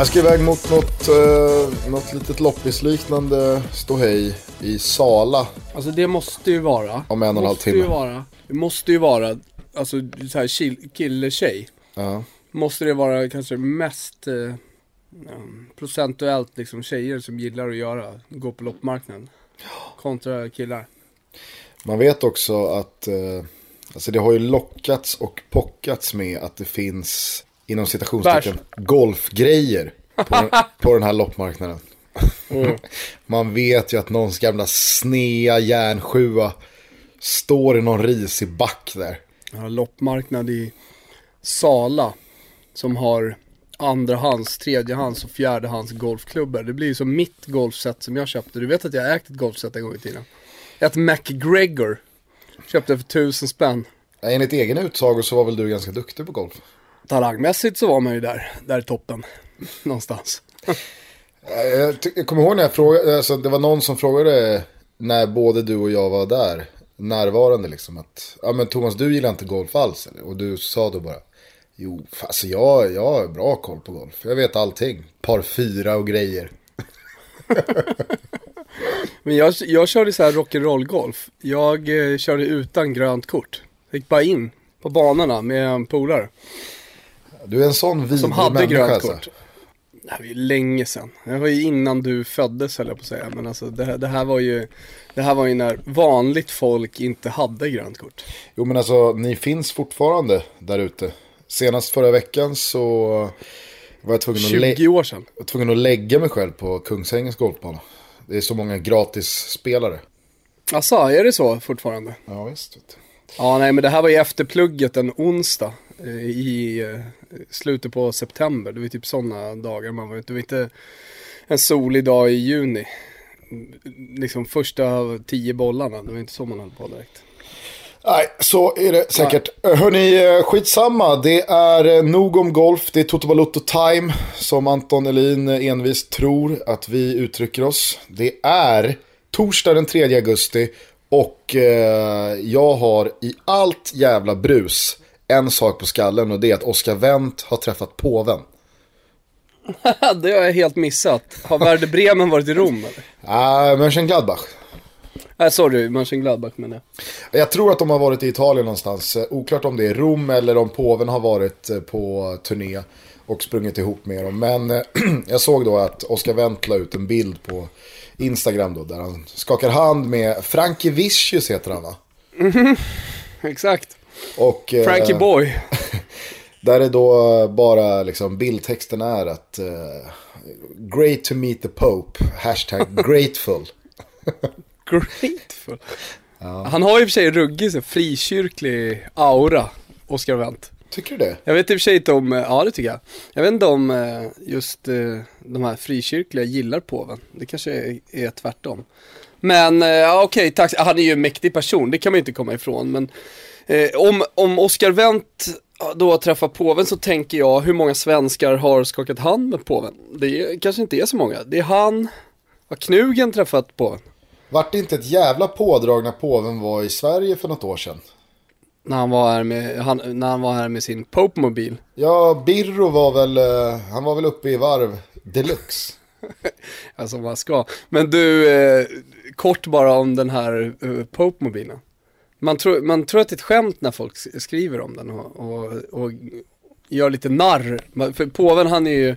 Jag ska iväg mot något, uh, något litet loppisliknande ståhej i Sala. Alltså det måste ju vara. Om en och en halv timme. Ju vara, det måste ju vara, alltså så här kille-tjej. Ja. Måste det vara kanske mest eh, um, procentuellt liksom tjejer som gillar att göra, gå på loppmarknaden. Kontra killar. Man vet också att uh, alltså det har ju lockats och pockats med att det finns inom citationstecken golfgrejer på, på den här loppmarknaden. Mm. Man vet ju att någons gamla snea järnsjua står i någon risig back där. Ja, loppmarknad i Sala som har andrahands, tredjehands och fjärdehands golfklubbor. Det blir ju som mitt golfset som jag köpte. Du vet att jag ägt ett golfset en gång i tiden. Ett McGregor. Köpte för tusen spänn. Enligt egen utsago så var väl du ganska duktig på golf? Talangmässigt så var man ju där, där i toppen. Någonstans. Jag, jag kommer ihåg när jag frågade, alltså det var någon som frågade när både du och jag var där, närvarande liksom att, ja men Thomas du gillar inte golf alls eller? Och du sa då bara, jo alltså jag, jag har bra koll på golf, jag vet allting, par fyra och grejer. men jag, jag körde så här rock'n'roll golf, jag eh, körde utan grönt kort. Jag gick bara in på banorna med en polare. Du är en sån vidrig Som hade grönt alltså. kort. Det här var ju länge sedan. Det var ju innan du föddes höll jag på att säga. Men alltså det, här- det här var ju Det här var ju när vanligt folk inte hade grönt kort. Jo men alltså ni finns fortfarande där ute. Senast förra veckan så var jag tvungen att, 20 lä- år sedan. var tvungen att lägga mig själv på Kungsängens golfbana. Det är så många gratisspelare. Alltså, är det så fortfarande? Ja visst. Ja, nej men det här var ju efter plugget en onsdag i eh, slutet på september. Det var typ sådana dagar man var ute. Det var inte en solig dag i juni. Liksom första tio bollarna, det var inte så man höll på direkt. Nej, så är det säkert. Hörni, eh, skitsamma. Det är eh, nog om golf. Det är Toto Balotto time, som Anton Elin eh, envist tror att vi uttrycker oss. Det är torsdag den 3 augusti och eh, jag har i allt jävla brus en sak på skallen och det är att Oscar Wendt har träffat påven. det har jag helt missat. Har Werder Bremen varit i Rom eller? Ah, Mönchengladbach. Nej, sorry, Mönchengladbach menar jag. Jag tror att de har varit i Italien någonstans. Eh, Oklart om det är Rom eller om påven har varit eh, på turné och sprungit ihop med dem. Men eh, jag såg då att Oscar Wendt la ut en bild på Instagram då där han skakar hand med Frankie Vicious heter han va? Exakt. Och, eh, Frankie Boy. Där är då bara liksom bildtexten är att eh, Great to meet the Pope, hashtag grateful. Grateful. Han har ju i och för sig ruggig så frikyrklig aura, Oscar Wendt. Tycker du det? Jag vet i och för sig inte om, eh, ja det tycker jag. Jag vet inte om just de här frikyrkliga gillar påven. Det kanske är, är tvärtom. Men ja, okej, tack. Han är ju en mäktig person, det kan man ju inte komma ifrån. Men eh, om, om Oscar Wendt då träffar påven så tänker jag hur många svenskar har skakat hand med påven? Det är, kanske inte är så många. Det är han, har Knugen träffat påven? Vart det inte ett jävla pådrag när påven var i Sverige för något år sedan? När han var här med, han, när han var här med sin Pope-mobil. Ja, Birro var väl, eh, han var väl uppe i varv deluxe. Alltså man ska. Men du, eh, kort bara om den här eh, Pope-mobilen. Man tror, man tror att det är ett skämt när folk skriver om den och, och, och gör lite narr. För påven han är ju,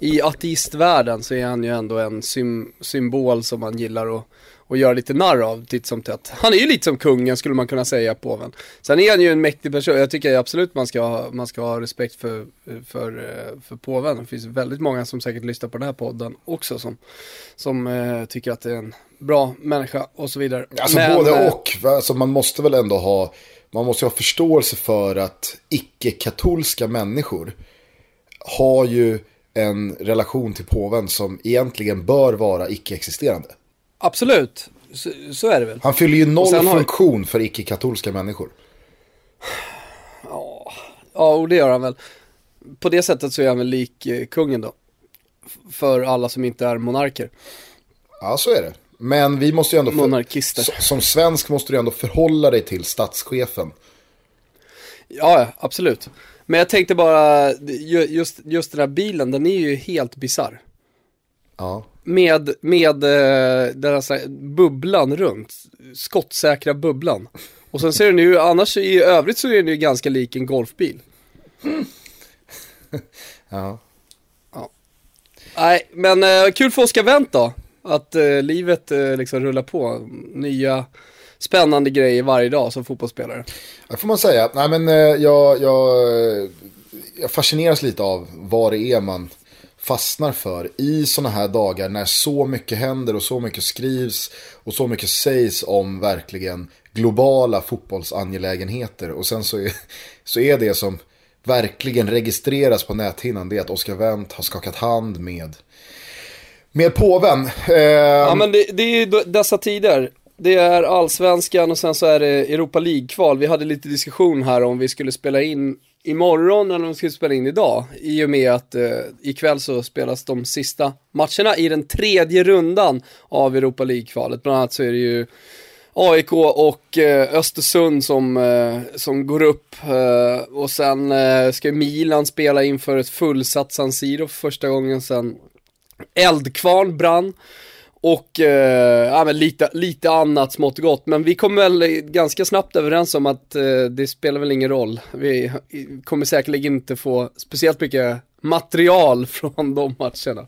i ateistvärlden så är han ju ändå en sym, symbol som man gillar att och göra lite narr av titt som tätt. Han är ju lite som kungen skulle man kunna säga, påven. Sen är han ju en mäktig person, jag tycker absolut man ska, ha- man ska ha respekt för, för, eh, för påven. Det finns väldigt många som säkert lyssnar på den här podden också som, som eh, tycker att det är en bra människa och så vidare. Alltså Men, både eh, och. Alltså, man måste väl ändå ha, man måste ha förståelse för att icke-katolska människor har ju en relation till påven som egentligen bör vara icke-existerande. Absolut, så, så är det väl. Han fyller ju noll har- funktion för icke-katolska människor. Ja, och det gör han väl. På det sättet så är han väl lik eh, kungen då. För alla som inte är monarker. Ja, så är det. Men vi måste ju ändå, för, Monarkister. som svensk måste du ändå förhålla dig till statschefen. Ja, ja, absolut. Men jag tänkte bara, just, just den här bilen, den är ju helt bizarr. Ja. Med, med eh, den här bubblan runt, skottsäkra bubblan. Och sen ser den ju, annars i övrigt så är den ju ganska lik en golfbil. ja. ja. Nej, men eh, kul för Oskar Wendt då. Att eh, livet eh, liksom rullar på. Nya spännande grejer varje dag som fotbollsspelare. Det får man säga. Nej, men, eh, jag, jag, jag fascineras lite av vad det är man fastnar för i sådana här dagar när så mycket händer och så mycket skrivs och så mycket sägs om verkligen globala fotbollsangelägenheter. Och sen så är, så är det som verkligen registreras på näthinnan det är att Oscar Wendt har skakat hand med, med påven. Eh, ja men det, det är ju dessa tider. Det är allsvenskan och sen så är det Europa League-kval. Vi hade lite diskussion här om vi skulle spela in imorgon eller om vi skulle spela in idag. I och med att eh, ikväll så spelas de sista matcherna i den tredje rundan av Europa League-kvalet. Bland annat så är det ju AIK och eh, Östersund som, eh, som går upp. Eh, och sen eh, ska Milan spela inför ett fullsatt San Siro för första gången sen Eldkvarn brann. Och eh, ja, men lite, lite annat smått och gott. Men vi kom väl ganska snabbt överens om att eh, det spelar väl ingen roll. Vi kommer säkerligen inte få speciellt mycket material från de matcherna.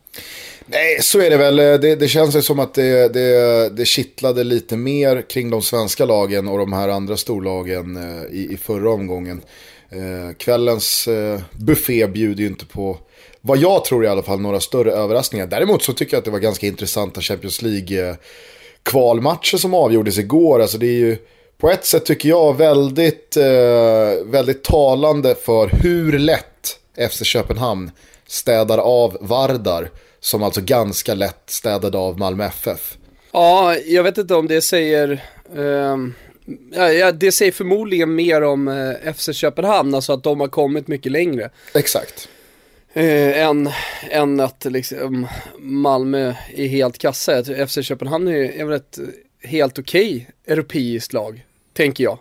Nej, så är det väl. Eh, det, det känns som att det, det, det kittlade lite mer kring de svenska lagen och de här andra storlagen eh, i, i förra omgången. Eh, kvällens eh, buffé bjuder ju inte på vad jag tror i alla fall, några större överraskningar. Däremot så tycker jag att det var ganska intressanta Champions League-kvalmatcher som avgjordes igår. Alltså det är ju på ett sätt tycker jag väldigt, eh, väldigt talande för hur lätt FC Köpenhamn städar av Vardar. Som alltså ganska lätt städade av Malmö FF. Ja, jag vet inte om det säger... Eh, ja, det säger förmodligen mer om eh, FC Köpenhamn, alltså att de har kommit mycket längre. Exakt. Eh, än, än att liksom Malmö är helt kassa. FC Köpenhamn är, är väl ett helt okej okay europeiskt lag, tänker jag.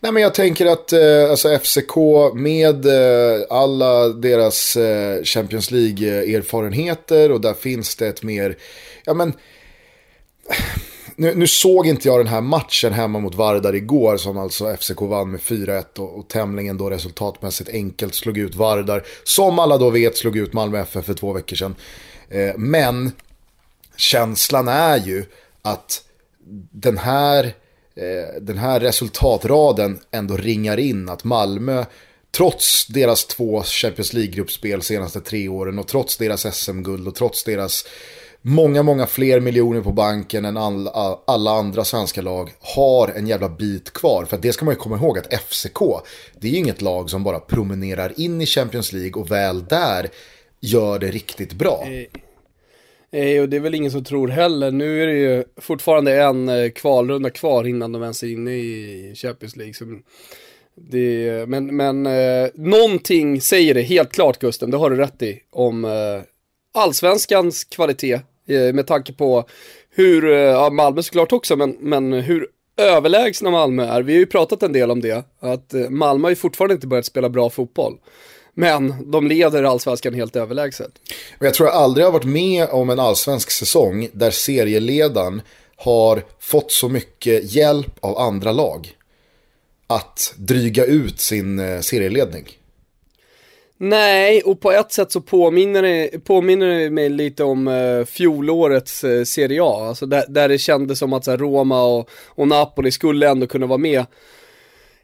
Nej men jag tänker att eh, alltså FCK med eh, alla deras eh, Champions League-erfarenheter och där finns det ett mer, ja men nu, nu, såg inte jag den här matchen hemma mot Vardar igår som alltså FCK vann med 4-1 och, och tämligen då resultatmässigt enkelt slog ut Vardar. Som alla då vet slog ut Malmö FF för två veckor sedan. Eh, men känslan är ju att den här, eh, den här resultatraden ändå ringar in att Malmö trots deras två Champions League-gruppspel senaste tre åren och trots deras SM-guld och trots deras många, många fler miljoner på banken än alla, alla andra svenska lag har en jävla bit kvar. För det ska man ju komma ihåg att FCK, det är ju inget lag som bara promenerar in i Champions League och väl där gör det riktigt bra. Nej, och det är väl ingen som tror heller. Nu är det ju fortfarande en eh, kvalrunda kvar innan de ens är inne i Champions League. Så det, men men eh, någonting säger det helt klart Gusten, det har du rätt i, om eh, allsvenskans kvalitet Eh, med tanke på hur, eh, ja Malmö såklart också, men, men hur överlägsna Malmö är. Vi har ju pratat en del om det, att eh, Malmö har ju fortfarande inte börjat spela bra fotboll. Men de leder allsvenskan helt överlägset. Jag tror jag aldrig har varit med om en allsvensk säsong där serieledaren har fått så mycket hjälp av andra lag att dryga ut sin serieledning. Nej, och på ett sätt så påminner det, påminner det mig lite om eh, fjolårets eh, Serie A. Alltså där, där det kändes som att så här, Roma och, och Napoli skulle ändå kunna vara med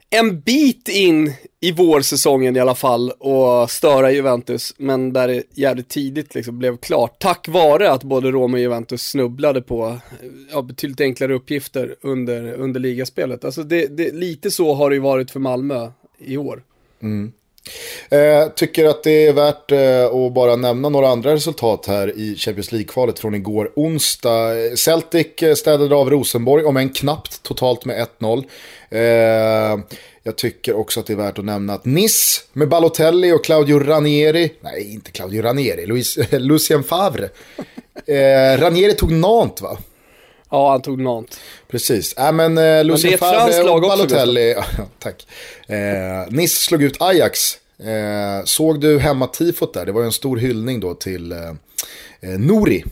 en bit in i vårsäsongen i alla fall och störa Juventus, men där det jävligt tidigt liksom blev klart, tack vare att både Roma och Juventus snubblade på eh, ja, betydligt enklare uppgifter under, under ligaspelet. Alltså det, det, lite så har det ju varit för Malmö i år. Mm. Eh, tycker att det är värt eh, att bara nämna några andra resultat här i Champions League-kvalet från igår onsdag. Celtic eh, städade av Rosenborg, om än knappt, totalt med 1-0. Eh, jag tycker också att det är värt att nämna att Nice med Balotelli och Claudio Ranieri, nej inte Claudio Ranieri, Luis, Lucien Favre. Eh, Ranieri tog Nantes va? Ja, han tog Nantes. Precis. Äh, men eh, Lucien Favre och Balotelli. Också, tack. Eh, Nice slog ut Ajax Eh, såg du hemmatifot där? Det var ju en stor hyllning då till eh, eh, Nori.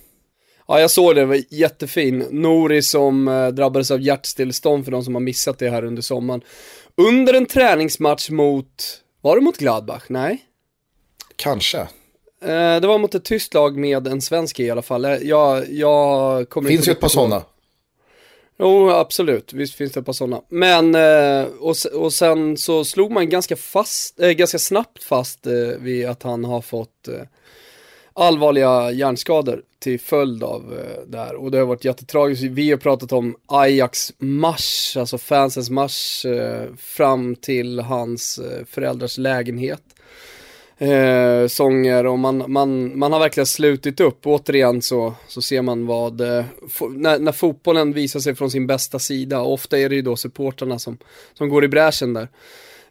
Ja, jag såg det, det var jättefin. Nori som eh, drabbades av hjärtstillestånd för de som har missat det här under sommaren. Under en träningsmatch mot, var det mot Gladbach? Nej? Kanske. Eh, det var mot ett tyst lag med en svensk i alla fall. Eh, jag, jag kommer Finns ju ett par sådana. Jo, absolut. Visst finns det ett par sådana. Men, eh, och, och sen så slog man ganska fast, äh, ganska snabbt fast äh, vid att han har fått äh, allvarliga hjärnskador till följd av det här. Och det har varit jättetragiskt. Vi har pratat om Ajax marsch, alltså fansens marsch fram till hans föräldrars lägenhet eh, sånger och man, man, man har verkligen slutit upp. Återigen så, så ser man vad, eh, när, när fotbollen visar sig från sin bästa sida, ofta är det ju då supportrarna som, som går i bräschen där.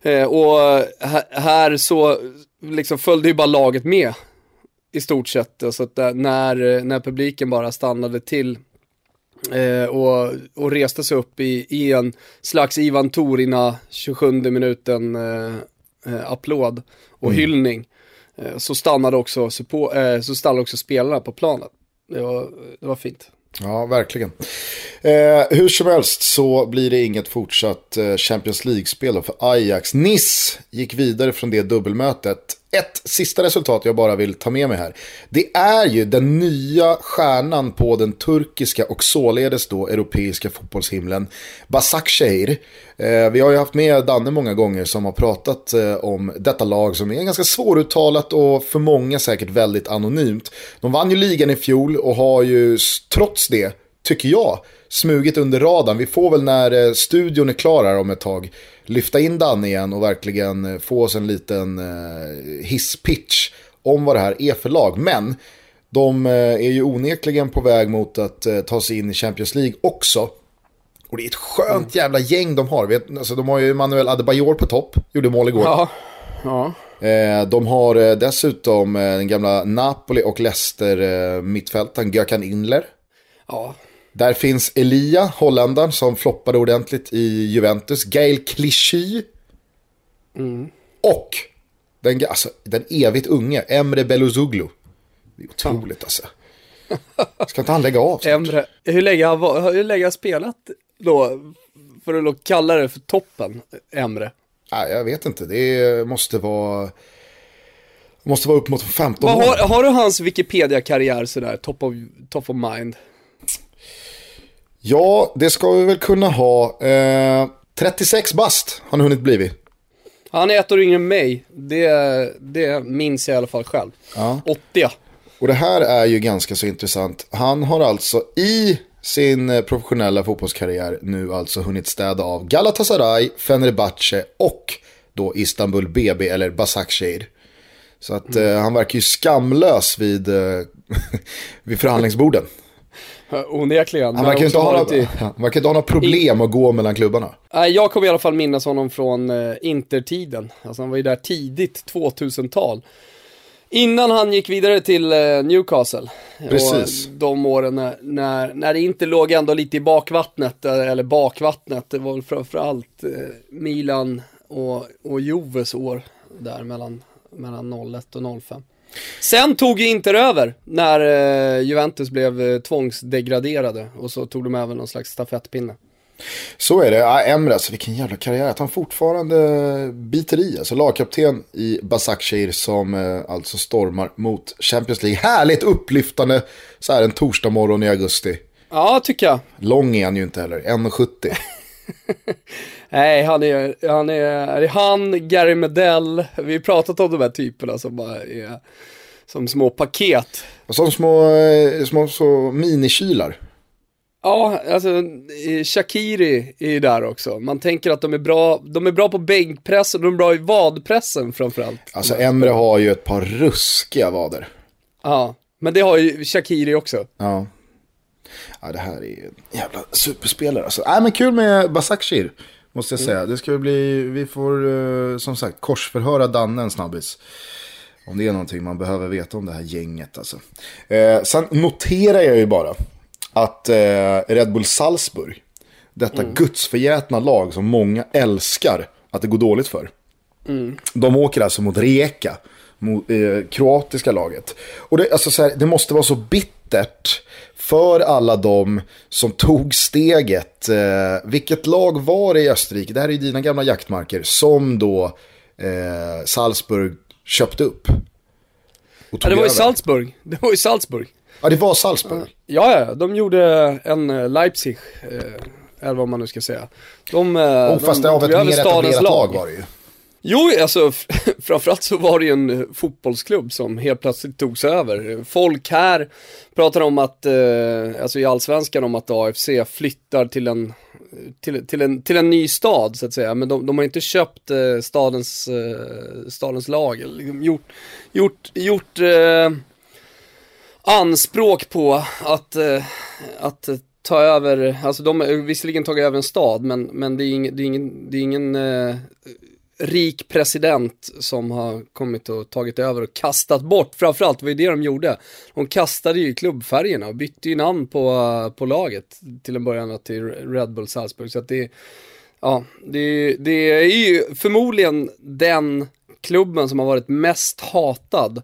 Eh, och här, här, så liksom följde ju bara laget med i stort sett. Så att eh, när, när publiken bara stannade till Eh, och, och reste sig upp i, i en slags Ivan Torina 27 minuten eh, eh, applåd och mm. hyllning. Eh, så, stannade också, eh, så stannade också spelarna på planen. Det var, det var fint. Ja, verkligen. Eh, hur som helst så blir det inget fortsatt eh, Champions League-spel för Ajax. Nice gick vidare från det dubbelmötet ett sista resultat jag bara vill ta med mig här. Det är ju den nya stjärnan på den turkiska och således då europeiska fotbollshimlen, Basakşehir. Eh, vi har ju haft med Danne många gånger som har pratat eh, om detta lag som är ganska svåruttalat och för många säkert väldigt anonymt. De vann ju ligan i fjol och har ju trots det, tycker jag, smugit under radarn. Vi får väl när eh, studion är klar här om ett tag lyfta in Danne igen och verkligen eh, få oss en liten eh, hisspitch om vad det här är för lag. Men de är ju onekligen på väg mot att ta sig in i Champions League också. Och det är ett skönt mm. jävla gäng de har. Vet, alltså, de har ju Manuel Adebayor på topp, gjorde mål igår. Ja. Ja. De har dessutom den gamla Napoli och Leicester mittfältaren Gökhan Inler. Ja. Där finns Elia, holländaren, som floppade ordentligt i Juventus. Gail Clichy. Mm. Och den, alltså, den evigt unge, Emre Belozoglu. Det är otroligt ja. alltså. Ska inte han lägga av? Emre, hur länge har hur länge har spelat då? För att kalla det för toppen, Emre. Nej, jag vet inte. Det måste vara... Måste vara upp mot 15 år. Har, har du hans Wikipedia-karriär sådär, top of, top of mind? Ja, det ska vi väl kunna ha. Eh, 36 bast har han hunnit blivit. Han är ett år yngre än mig. Det, det minns jag i alla fall själv. Ja. 80. Och det här är ju ganska så intressant. Han har alltså i sin eh, professionella fotbollskarriär nu alltså hunnit städa av Galatasaray, Fenerbahce och då Istanbul BB eller Basakşehir. Så att mm. eh, han verkar ju skamlös vid, eh, vid förhandlingsborden. Onekligen. Inte ha, något, i... verkar inte ha några problem att gå mellan klubbarna. Jag kommer i alla fall minnas honom från uh, intertiden. Alltså han var ju där tidigt 2000-tal. Innan han gick vidare till uh, Newcastle. Precis. Och de åren när, när, när det inte låg ändå lite i bakvattnet, eh, eller bakvattnet. Det var väl framförallt Milan och, och Joves år där mellan, mellan 01 och 05. Sen tog ju Inter över när eh, Juventus blev eh, tvångsdegraderade och så tog de även någon slags stafettpinne. Så är det. Ja, Emre, alltså, vilken jävla karriär. Att han fortfarande biter i. Alltså lagkapten i Basakshir som eh, alltså stormar mot Champions League. Härligt upplyftande så här en torsdag morgon i augusti. Ja, tycker jag. Lång är han ju inte heller, 1,70. Nej, han är, han är, är han, Gary Medell, vi har pratat om de här typerna som bara är som små paket. Som små, eh, små så minikylar. Ja, alltså Shakiri är ju där också. Man tänker att de är bra, de är bra på bänkpressen, de är bra i vadpressen framförallt. Alltså Emre har ju ett par ruskiga vader. Ja, men det har ju Shakiri också. Ja. Ja, det här är en jävla superspelare alltså. Nej, men kul med Basakshir. Måste jag säga. Mm. Det ska bli, vi får uh, som sagt korsförhöra Danne en snabbis. Om det är någonting man behöver veta om det här gänget alltså. Eh, sen noterar jag ju bara att eh, Red Bull Salzburg, detta mm. gudsförgätna lag som många älskar att det går dåligt för. Mm. De åker alltså mot Rijeka, mot eh, kroatiska laget. Och det, alltså så här, det måste vara så bittert för alla de som tog steget. Eh, vilket lag var det i Österrike, det här är ju dina gamla jaktmarker, som då eh, Salzburg köpte upp? Ja, det var i Salzburg. Det var i Salzburg. Ja, det var Salzburg. Ja, ja, de gjorde en eh, Leipzig, eh, eller vad man nu ska säga. De, eh, oh, fast de, det av ett mer etablerat lag var det ju. Jo, alltså framförallt så var det ju en fotbollsklubb som helt plötsligt togs över. Folk här pratar om att, eh, alltså i allsvenskan om att AFC flyttar till en, till, till, en, till en ny stad så att säga. Men de, de har inte köpt eh, stadens, eh, stadens lag, liksom gjort, gjort, gjort eh, anspråk på att, eh, att ta över, alltså de har visserligen tagit över en stad men, men det är ingen, det är ingen, det är ingen eh, rik president som har kommit och tagit över och kastat bort, framförallt det var ju det de gjorde. De kastade ju klubbfärgerna och bytte ju namn på, på laget till en början till Red Bull Salzburg. Så att det, ja, det, det är ju förmodligen den klubben som har varit mest hatad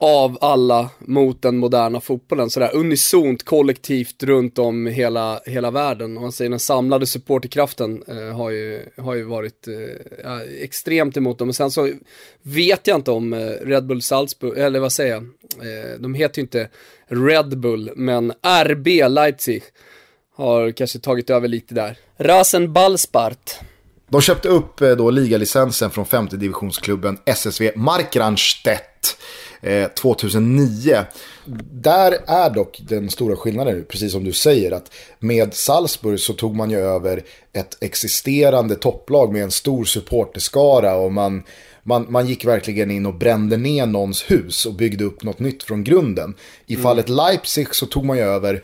av alla mot den moderna fotbollen, sådär unisont, kollektivt runt om hela, hela världen. Om man säger den samlade supporterkraften eh, har, ju, har ju varit eh, extremt emot dem. Och sen så vet jag inte om eh, Red Bull Salzburg, eller vad säger jag, eh, de heter ju inte Red Bull, men RB Leipzig har kanske tagit över lite där. Rasen Ballspart. De köpte upp eh, då ligalicensen från femte divisionsklubben SSV Markranstädt 2009. Eh, Där är dock den stora skillnaden, precis som du säger, att med Salzburg så tog man ju över ett existerande topplag med en stor supporterskara och man, man, man gick verkligen in och brände ner någons hus och byggde upp något nytt från grunden. I mm. fallet Leipzig så tog man ju över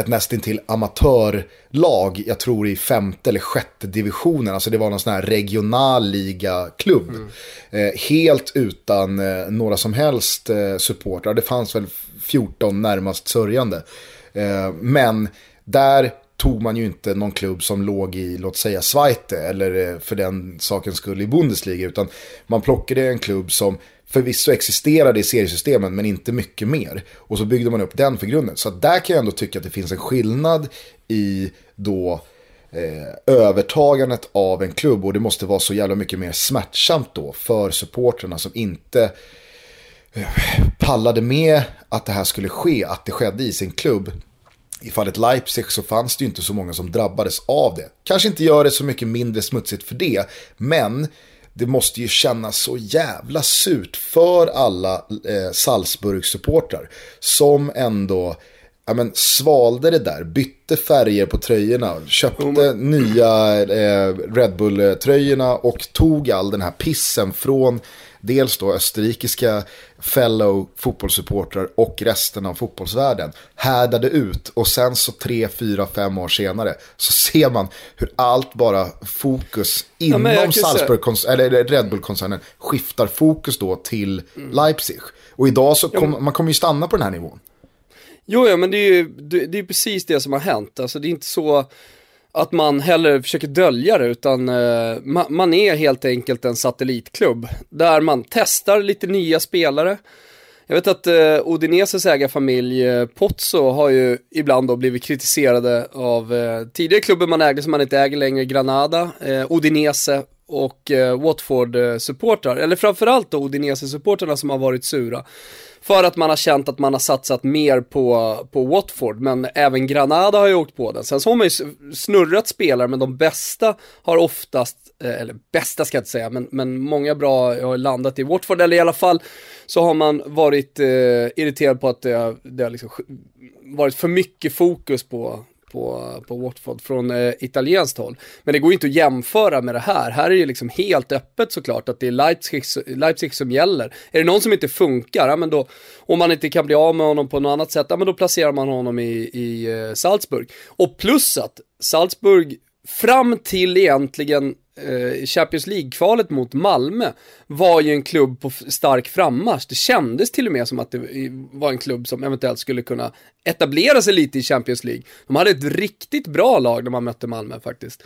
ett nästintill amatörlag, jag tror i femte eller sjätte divisionen. Alltså det var någon sån här regional liga-klubb. Mm. Eh, helt utan eh, några som helst eh, supportrar. Det fanns väl 14 närmast sörjande. Eh, men där tog man ju inte någon klubb som låg i, låt säga, Zweite eller eh, för den sakens skull i Bundesliga. Utan man plockade en klubb som förvisso existerade i seriesystemen men inte mycket mer. Och så byggde man upp den för grunden. Så där kan jag ändå tycka att det finns en skillnad i då eh, övertagandet av en klubb. Och det måste vara så jävla mycket mer smärtsamt då för supporterna som inte eh, pallade med att det här skulle ske, att det skedde i sin klubb. I fallet Leipzig så fanns det ju inte så många som drabbades av det. Kanske inte gör det så mycket mindre smutsigt för det, men det måste ju kännas så jävla surt för alla eh, Salzburg-supportrar som ändå ja, men, svalde det där, bytte färger på tröjorna, köpte mm. nya eh, Red Bull-tröjorna och tog all den här pissen från dels då österrikiska fellow fotbollssupportrar och resten av fotbollsvärlden härdade ut och sen så tre, fyra, fem år senare så ser man hur allt bara fokus inom ja, Salzburg, eller Red Bull-koncernen skiftar fokus då till. Leipzig. Och idag så kom, ja, man kommer ju stanna på den här nivån. Jo, ja, men det är ju det, det är precis det som har hänt. Alltså det är inte så att man heller försöker dölja det utan eh, ma man är helt enkelt en satellitklubb där man testar lite nya spelare. Jag vet att eh, Odineses ägarfamilj eh, Pozzo har ju ibland då blivit kritiserade av eh, tidigare klubben man ägde som man inte äger längre, Granada, eh, Odinese och eh, Watford-supportrar, eh, eller framförallt då Odinese-supportrarna som har varit sura. För att man har känt att man har satsat mer på, på Watford, men även Granada har ju åkt på den. Sen så har man ju snurrat spelare, men de bästa har oftast, eh, eller bästa ska jag inte säga, men, men många bra har landat i Watford, eller i alla fall så har man varit eh, irriterad på att det, det har liksom varit för mycket fokus på, på, på Watford från eh, italienskt håll. Men det går inte att jämföra med det här. Här är det liksom helt öppet såklart att det är Leipzig, Leipzig som gäller. Är det någon som inte funkar, ja, men då, om man inte kan bli av med honom på något annat sätt, ja, men då placerar man honom i, i eh, Salzburg. Och plus att Salzburg fram till egentligen eh, Champions League-kvalet mot Malmö var ju en klubb på stark frammarsch. Det kändes till och med som att det var en klubb som eventuellt skulle kunna etablera sig lite i Champions League. De hade ett riktigt bra lag när man mötte Malmö faktiskt.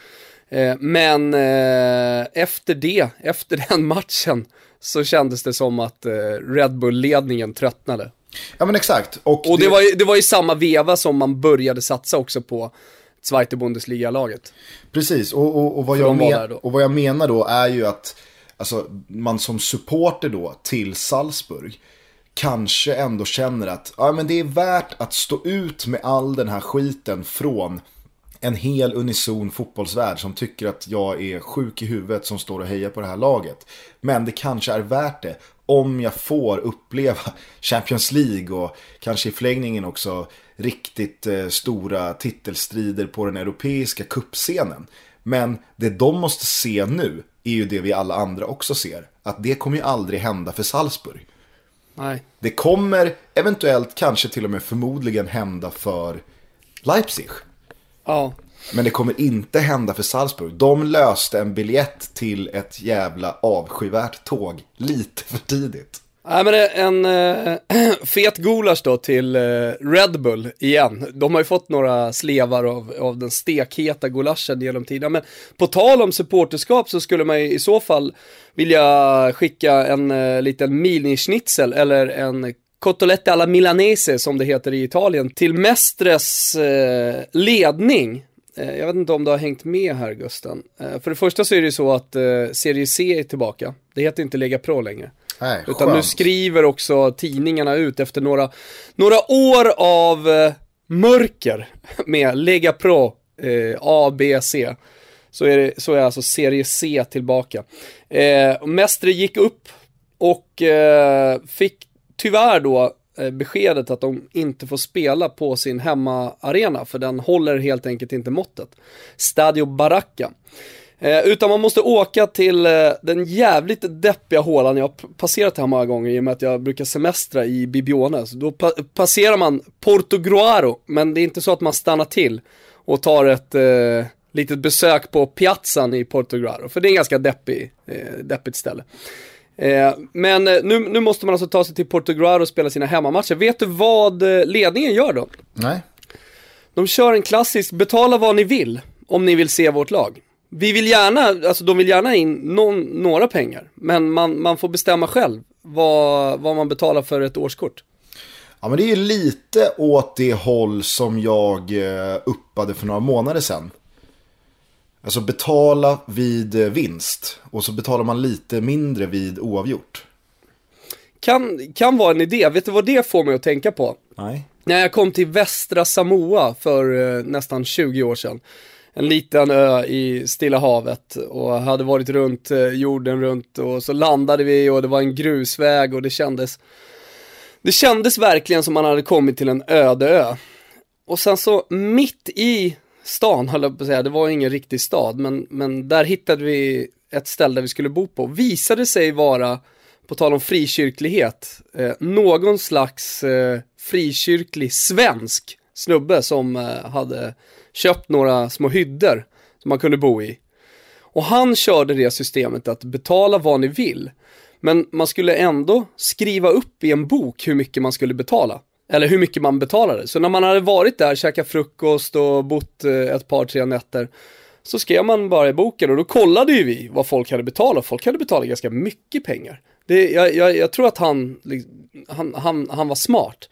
Eh, men eh, efter det, efter den matchen, så kändes det som att eh, Red Bull-ledningen tröttnade. Ja men exakt. Och, och det, det, var ju, det var i samma veva som man började satsa också på Zweite Bundesliga-laget. Precis, och, och, och, vad jag men, och vad jag menar då är ju att alltså, man som supporter då till Salzburg kanske ändå känner att ja, men det är värt att stå ut med all den här skiten från en hel unison fotbollsvärld som tycker att jag är sjuk i huvudet som står och hejar på det här laget. Men det kanske är värt det om jag får uppleva Champions League och kanske i förlängningen också riktigt eh, stora titelstrider på den europeiska kuppscenen. Men det de måste se nu är ju det vi alla andra också ser. Att det kommer ju aldrig hända för Salzburg. Nej. Det kommer eventuellt, kanske till och med förmodligen hända för Leipzig. Ja. Men det kommer inte hända för Salzburg. De löste en biljett till ett jävla avskyvärt tåg lite för tidigt. Nej men en äh, fet gulasch då till äh, Red Bull igen. De har ju fått några slevar av, av den stekheta gulaschen genom tiden. Men på tal om supporterskap så skulle man ju i så fall vilja skicka en äh, liten minischnitzel eller en cotolette alla milanese som det heter i Italien till Mestres ledning jag vet inte om du har hängt med här Gusten. För det första så är det ju så att Serie C är tillbaka. Det heter inte Lega Pro längre. Nej, Utan skönt. nu skriver också tidningarna ut efter några, några år av eh, mörker med Lega Pro, eh, A, B, C. Så är, det, så är alltså serie C tillbaka. Eh, Mestre gick upp och eh, fick tyvärr då eh, beskedet att de inte får spela på sin hemmaarena för den håller helt enkelt inte måttet. Stadio Baracca. Eh, utan man måste åka till eh, den jävligt deppiga hålan, jag har passerat här många gånger i och med att jag brukar semestra i Bibione. Så då pa passerar man Porto Groaro, men det är inte så att man stannar till och tar ett eh, litet besök på piazzan i Porto Groaro, för det är en ganska deppig, eh, deppigt ställe. Eh, men eh, nu, nu måste man alltså ta sig till Porto Groaro och spela sina hemmamatcher. Vet du vad ledningen gör då? Nej. De kör en klassisk, betala vad ni vill om ni vill se vårt lag vi vill gärna, alltså de vill gärna in någon, några pengar, men man, man får bestämma själv vad, vad man betalar för ett årskort. Ja, men det är lite åt det håll som jag eh, uppade för några månader sedan. Alltså betala vid eh, vinst och så betalar man lite mindre vid oavgjort. Kan, kan vara en idé, vet du vad det får mig att tänka på? Nej. När jag kom till västra Samoa för eh, nästan 20 år sedan en liten ö i Stilla havet och hade varit runt eh, jorden runt och så landade vi och det var en grusväg och det kändes det kändes verkligen som man hade kommit till en öde ö. Och sen så mitt i stan, höll jag på att säga, det var ingen riktig stad, men, men där hittade vi ett ställe där vi skulle bo på. Visade sig vara, på tal om frikyrklighet, eh, någon slags eh, frikyrklig svensk snubbe som eh, hade köpt några små hyddor som man kunde bo i. Och han körde det systemet att betala vad ni vill. Men man skulle ändå skriva upp i en bok hur mycket man skulle betala. Eller hur mycket man betalade. Så när man hade varit där, käkat frukost och bott eh, ett par, tre nätter. Så skrev man bara i boken och då kollade ju vi vad folk hade betalat. Folk hade betalat ganska mycket pengar. Det, jag, jag, jag tror att han, liksom, han, han, han var smart.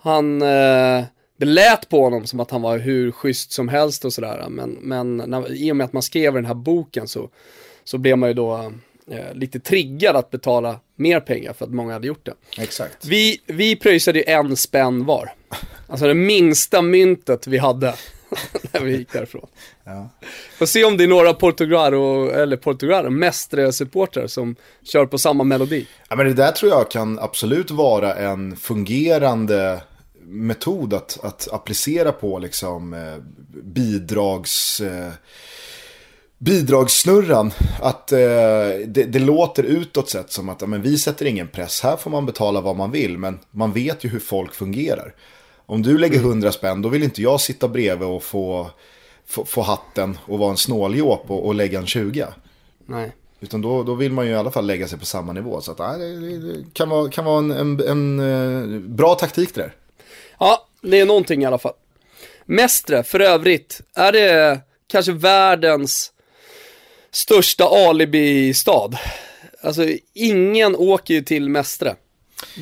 Han, eh, det lät på honom som att han var hur schysst som helst och sådär. Men, men när, i och med att man skrev den här boken så, så blev man ju då eh, lite triggad att betala mer pengar för att många hade gjort det. Exakt. Vi, vi pröjsade ju en spänn var. Alltså det minsta myntet vi hade när vi gick därifrån. Ja. Får se om det är några Portugaro, eller Portugaro, Mestre-supportrar som kör på samma melodi. Ja men det där tror jag kan absolut vara en fungerande metod att, att applicera på liksom eh, bidrags... Eh, bidragssnurran. Att eh, det, det, låter utåt sett som att men vi sätter ingen press. Här får man betala vad man vill. Men man vet ju hur folk fungerar. Om du lägger mm. hundra spänn då vill inte jag sitta bredvid och få, få, få hatten och vara en snåljåp och, och lägga en 20. Nej. Utan då, då vill man ju i alla fall lägga sig på samma nivå. Så att, nej, det, det kan vara, kan vara en, en, en eh, bra taktik det där. Ja, det är någonting i alla fall. Mestre, för övrigt, är det kanske världens största alibi-stad? Alltså, ingen åker ju till Mestre.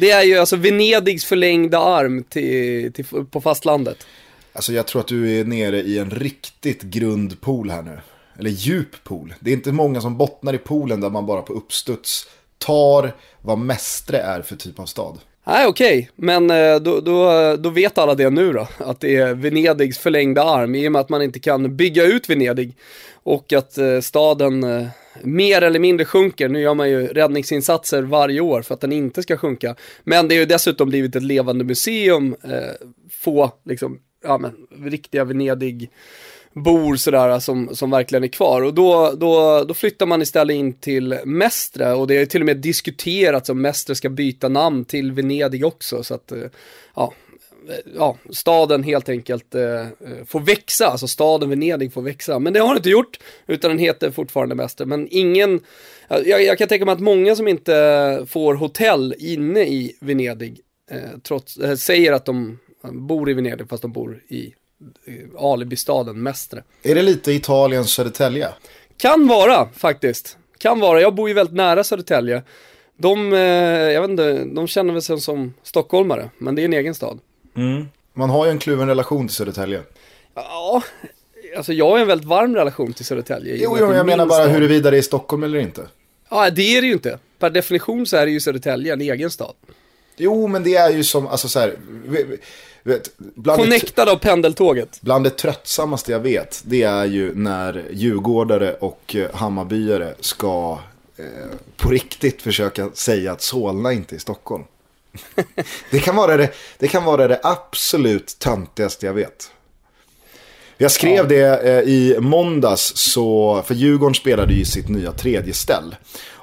Det är ju alltså Venedigs förlängda arm till, till, på fastlandet. Alltså jag tror att du är nere i en riktigt grund pool här nu. Eller djup pool. Det är inte många som bottnar i poolen där man bara på uppstuds tar vad Mestre är för typ av stad. Nej okej, okay. men eh, då, då, då vet alla det nu då. Att det är Venedigs förlängda arm i och med att man inte kan bygga ut Venedig. Och att eh, staden eh, mer eller mindre sjunker. Nu gör man ju räddningsinsatser varje år för att den inte ska sjunka. Men det har ju dessutom blivit ett levande museum. få liksom, ja men, riktiga Venedig bor sådär äh, som, som verkligen är kvar. Och då, då, då flyttar man istället in till Mestre och det är till och med diskuterat om Mestre ska byta namn till Venedig också. Så att, äh, ja, äh, ja, staden helt enkelt eh, får växa, alltså staden Venedig får växa. Men det har den inte gjort, utan den heter fortfarande Mestre. Men ingen, jag, jag kan tänka mig att många som inte får hotell inne i Venedig, eh, trots, eh, säger att de bor i Venedig fast de bor i alibistaden Mestre. Är det lite Italiens Södertälje? Kan vara faktiskt. Kan vara. Jag bor ju väldigt nära Södertälje. De, eh, jag vet inte, de känner väl sig som stockholmare, men det är en egen stad. Mm. Man har ju en kluven relation till Södertälje. Ja, alltså jag har en väldigt varm relation till Södertälje. Jo, jo jag menar bara huruvida det är Stockholm eller inte. Ja, det är det ju inte. Per definition så är det ju Södertälje en egen stad. Jo, men det är ju som, alltså så här, vet, Connectad av pendeltåget. Bland det tröttsammaste jag vet, det är ju när djurgårdare och eh, hammarbyare ska eh, på riktigt försöka säga att Solna inte är Stockholm. det, kan vara det, det kan vara det absolut töntigaste jag vet. Jag skrev det eh, i måndags, så, för Djurgården spelade ju sitt nya tredje ställ.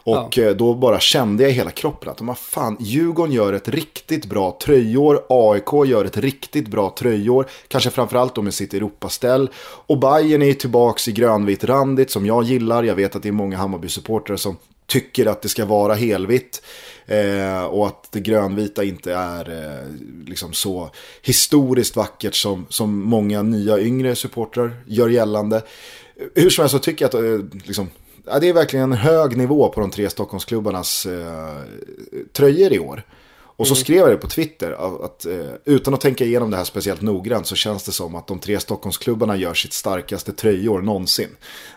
Och ja. Då bara kände jag i hela kroppen att man fan, Djurgården gör ett riktigt bra tröjår. AIK gör ett riktigt bra tröjår. Kanske framförallt då med sitt Europaställ. Och Bayern är tillbaka i grönvitt randigt som jag gillar. Jag vet att det är många Hammarby-supportrar som tycker att det ska vara helvitt. Eh, och att det grönvita inte är eh, liksom så historiskt vackert som, som många nya yngre supportrar gör gällande. Hur som helst så tycker jag att eh, liksom, ja, det är verkligen en hög nivå på de tre Stockholmsklubbarnas eh, tröjor i år. Och så mm. skrev jag det på Twitter, att, att eh, utan att tänka igenom det här speciellt noggrant så känns det som att de tre Stockholmsklubbarna gör sitt starkaste tröjor någonsin.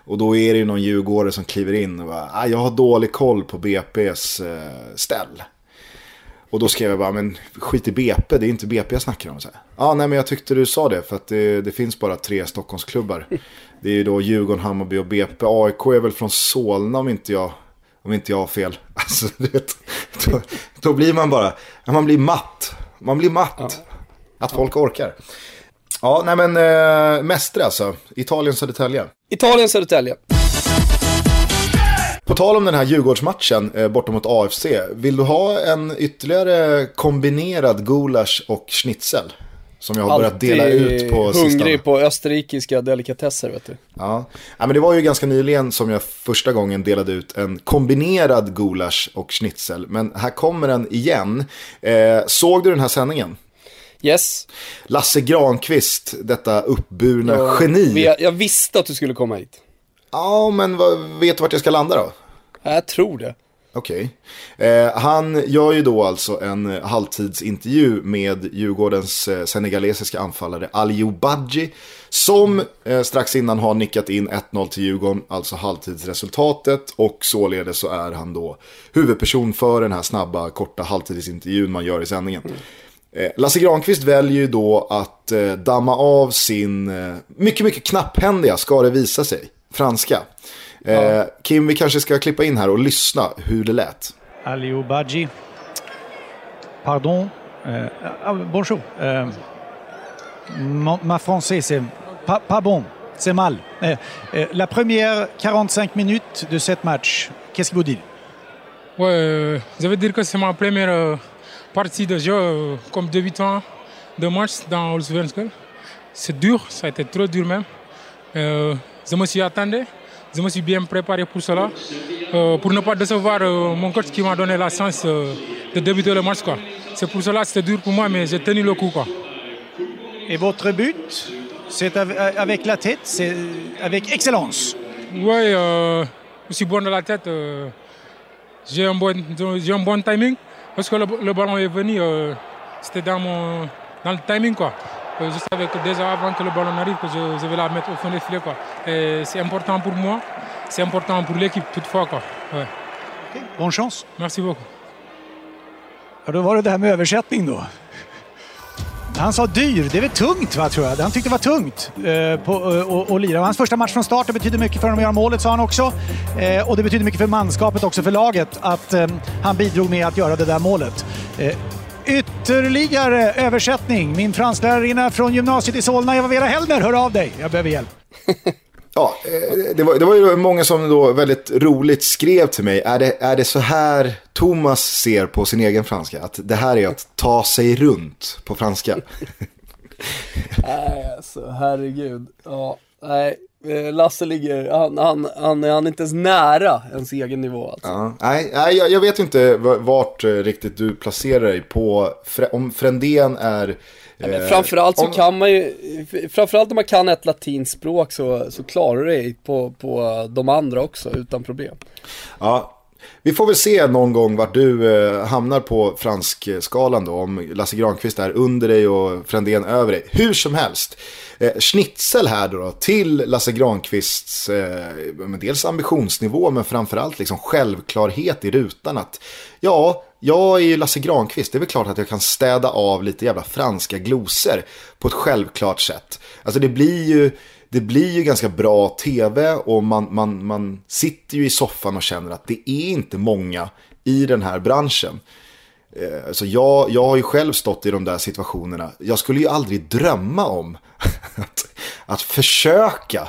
Och då är det ju någon djurgårdare som kliver in och bara, ah, jag har dålig koll på BP's eh, ställ. Och då skrev jag bara, men skit i BP, det är inte BP jag snackar om. Ja, ah, nej men jag tyckte du sa det, för att det, det finns bara tre Stockholmsklubbar. Det är ju då Djurgården, Hammarby och BP. AIK är väl från Solna om inte jag, om inte jag har fel. Alltså, vet, då, då, blir man bara, man blir matt. Man blir matt. Ja. Att folk orkar. Ja, nej men äh, Mästre alltså. Italien, Södertälje. På tal om den här Djurgårdsmatchen eh, borta mot AFC. Vill du ha en ytterligare kombinerad gulasch och schnitzel? Som jag har börjat dela ut på hungrig sistone. hungrig på österrikiska delikatesser vet du. Ja. ja, men det var ju ganska nyligen som jag första gången delade ut en kombinerad gulasch och schnitzel. Men här kommer den igen. Eh, såg du den här sändningen? Yes. Lasse Granqvist, detta uppburna ja, geni. Jag visste att du skulle komma hit. Ja, men vad, vet du vart jag ska landa då? Jag tror det. Okej. Okay. Eh, han gör ju då alltså en halvtidsintervju med Djurgårdens eh, senegalesiska anfallare Aliou Badji. Som eh, strax innan har nickat in 1-0 till Djurgården, alltså halvtidsresultatet. Och således så är han då huvudperson för den här snabba, korta halvtidsintervjun man gör i sändningen. Mm. Eh, Lasse Granqvist väljer ju då att eh, damma av sin eh, mycket, mycket knapphändiga, ska det visa sig, franska. Eh, Kim, vi kanske ska klippa in här och lyssna hur det lät. Aliou Badji. Pardon. Euh, ah, bonjour. Euh, ma français, c'est pas, pas, bon. C'est mal. Euh, euh la première 45 minutes de cette match, qu'est-ce que vous dites? Ouais, euh, je veux dire que c'est ma première euh, partie de jeu comme débutant de match dans Olsvenskan. C'est dur, ça a été trop dur même. je me suis attendu je me suis bien préparé pour cela, euh, pour ne pas décevoir euh, mon coach qui m'a donné la chance euh, de débuter le match. C'est pour cela que c'était dur pour moi, mais j'ai tenu le coup. Quoi. Et votre but, c'est avec, la tête, c'est avec excellence. Oui, je suis bon de la tête. j'ai un, bon, un bon timing parce que le, le ballon est venu. c'était dans, mon, dans le timing. Quoi. Euh, je savais que déjà avant que le ballon arrive, que je, je vais la mettre au fond des filets. Quoi. Et c'est important pour moi, c'est important pour l'équipe toutefois. Quoi. Ouais. Bonne chance. Merci beaucoup. Ja, då var det det här med översättning då. Han sa dyr, det är väl tungt va, tror jag. Han tyckte det var tungt eh, på, eh, och, och lira. Hans första match från start det betyder mycket för honom att göra målet, sa han också. Eh, och det betyder mycket för manskapet också, för laget, att eh, han bidrog med att göra det där målet. Ytterligare översättning. Min fransklärarinna från gymnasiet i Solna, Eva-Vera Hellner, hör av dig. Jag behöver hjälp. Ja, eh, det var, det var ju många som då väldigt roligt skrev till mig. Är det, är det så här Thomas ser på sin egen franska? Att det här är att ta sig runt på franska? Nej alltså, herregud. Ja, nej. Eh, Lasse ligger, han, han, han, han är inte ens nära ens egen nivå alltså. Ja, nej, nej jag, jag vet inte vart eh, riktigt du placerar dig på. Om Frändén är... Men eh, framförallt så om- kan man ju, framförallt om man kan ett latinskt språk så, så klarar du dig på, på de andra också utan problem. Ja, vi får väl se någon gång vart du eh, hamnar på franskskalan då. Om Lasse Granqvist är under dig och Frändén över dig. Hur som helst. Eh, schnitzel här då, då till Lasse Granqvists eh, men dels ambitionsnivå men framförallt liksom självklarhet i rutan. Att ja, jag är ju Lasse Granqvist. Det är väl klart att jag kan städa av lite jävla franska glosor på ett självklart sätt. Alltså det blir ju det blir ju ganska bra tv och man, man, man sitter ju i soffan och känner att det är inte många i den här branschen. Eh, så jag, jag har ju själv stått i de där situationerna. Jag skulle ju aldrig drömma om att, att försöka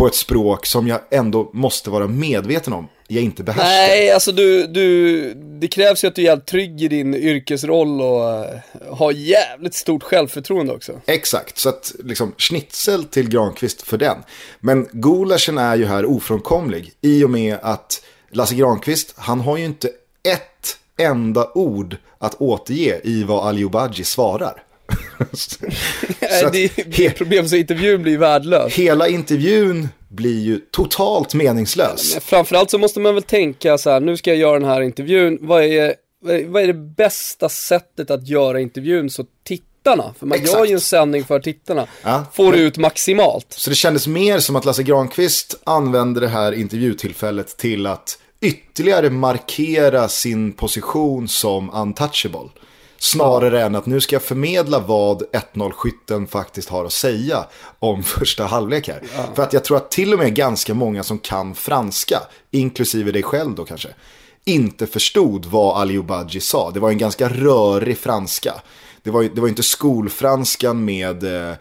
på ett språk som jag ändå måste vara medveten om jag inte behärskar. Nej, alltså du, du, det krävs ju att du är jävligt trygg i din yrkesroll och uh, har jävligt stort självförtroende också. Exakt, så att liksom schnitzel till Granqvist för den. Men gulaschen är ju här ofrånkomlig i och med att Lasse Granqvist, han har ju inte ett enda ord att återge i vad Ali Obaji svarar. Att det är he- ett problem så intervjun blir värdelös. hela intervjun blir ju totalt meningslös. Framförallt så måste man väl tänka så här, nu ska jag göra den här intervjun, vad är, vad är- vad är det bästa sättet att göra intervjun så tittarna, för man Exakt. gör ju en sändning för tittarna, Ja. får ut maximalt. Så det kändes mer som att Lasse Granqvist använde det här intervjutillfället till att ytterligare markera sin position som untouchable. Snarare än att nu ska jag förmedla vad 1-0-skytten faktiskt har att säga om första halvlek här. För att jag tror att till och med ganska många som kan franska, inklusive dig själv då kanske, inte förstod vad Ali Obaji sa. Det var en ganska rörig franska. Det var, det var inte skolfranskan med eh,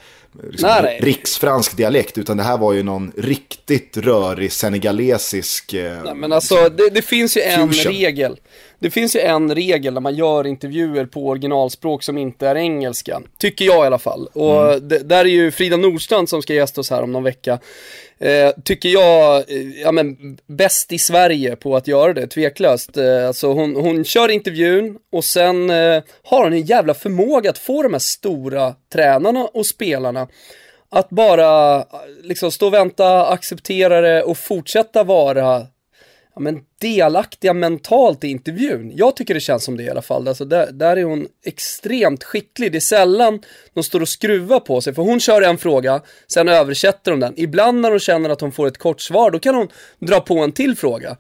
liksom, Nej, nej. riksfransk dialekt, utan det här var ju någon riktigt rörig senegalesisk... Eh, Nej, men alltså det, det finns ju en Fusion. regel. Det finns ju en regel när man gör intervjuer på originalspråk som inte är engelska. Tycker jag i alla fall. Och Mm. det, där är ju Frida Nordstrand som ska gästa oss här om någon vecka. Eh, tycker jag, eh, ja men bäst i Sverige på att göra det, tveklöst. Eh, alltså hon, hon kör intervjun och sen eh, har hon en jävla förmåga att få de här stora tränarna och spelarna att bara eh, liksom stå och vänta, acceptera det och fortsätta vara ja, men delaktiga mentalt i intervjun. Jag tycker det känns som det i alla fall. Alltså där, där är hon extremt skicklig. Det är sällan de står och skruvar på sig. För hon kör en fråga, sen översätter hon den. Ibland när hon känner att hon får ett kort svar, då kan hon dra på en till fråga.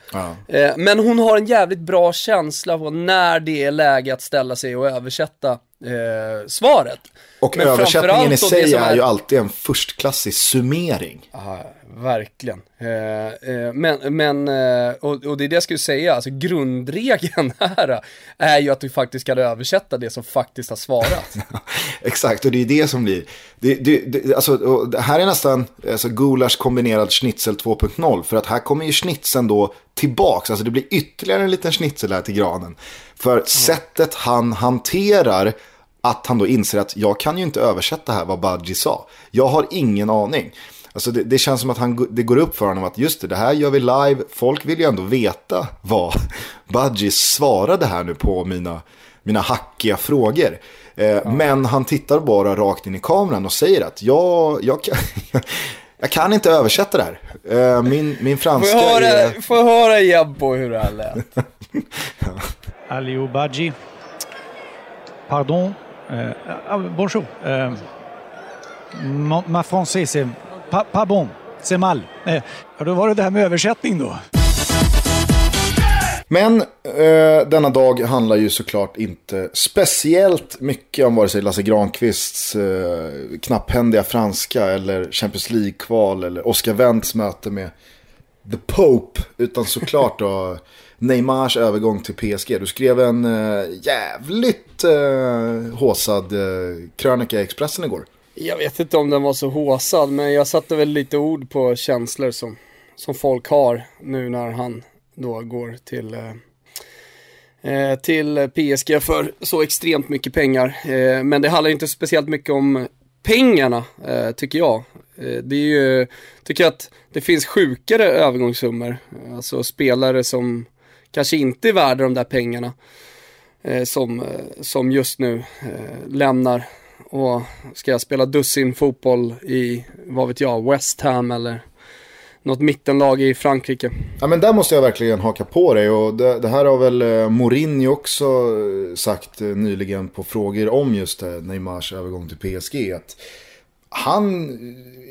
Eh, men hon har en jävligt bra känsla på när det är läge att ställa sig och översätta eh, svaret. och Men översättningen i sig som är ju alltid en förstklassig summering. Ja, verkligen. Eh, eh, men, men eh, och, det är det jag skulle säga, alltså grundregeln här är ju att du faktiskt kan översätta det som faktiskt har svarat. Exakt, och det är det som blir. Det, det, det, alltså, här är nästan alltså, gulasch kombinerad schnitzel 2.0. För att här kommer ju schnitzeln då tillbaks. Alltså det blir ytterligare en liten schnitzel här till granen. För sättet han hanterar att han då inser att jag kan ju inte översätta här vad Budgie sa. Jag har ingen aning. Alltså det, det, känns som att han, det går upp för honom att just det, det här gör vi live. Folk vill ju ändå veta vad Budgies svarade här nu på mina, mina hackiga frågor. Eh, ja. Men han tittar bara rakt in i kameran och säger att jag, jag, kan, jag kan inte översätta det här. Eh, min, min franska får höra, är... Får höra Jabbo hur det här lät. ja. Aliou Badji. Pardon. Ah, bonjour. Euh, mon, ma français c'est pas, pas bon. C'est mal. Eh, då var det det här med översättning då. Men eh, denna dag handlar ju såklart inte speciellt mycket om vare sig Lasse Granqvists eh, knapphändiga franska eller Champions League-kval eller Oscar Wendts möte med The Pope. Utan såklart då Neymars övergång till PSG. Du skrev en eh, jävligt eh, håsad eh, krönika i Expressen igår. Jag vet inte om den var så håsad, men jag satte väl lite ord på känslor som, som folk har nu när han då går till, eh, eh till PSG för så extremt mycket pengar. Eh, men det handlar inte speciellt mycket om pengarna, eh, tycker jag. Eh, det är ju, tycker jag att det finns sjukare övergångssummor. Alltså spelare som kanske inte är värda de där pengarna. Eh, som, eh, som just nu eh, lämnar och ska jag spela dussin fotboll i, vad vet jag, West Ham eller något mittenlag i Frankrike. Ja men där måste jag verkligen haka på dig och det, det här har väl eh, Mourinho också eh, sagt eh, nyligen på frågor om just Neymars övergång till PSG. Att han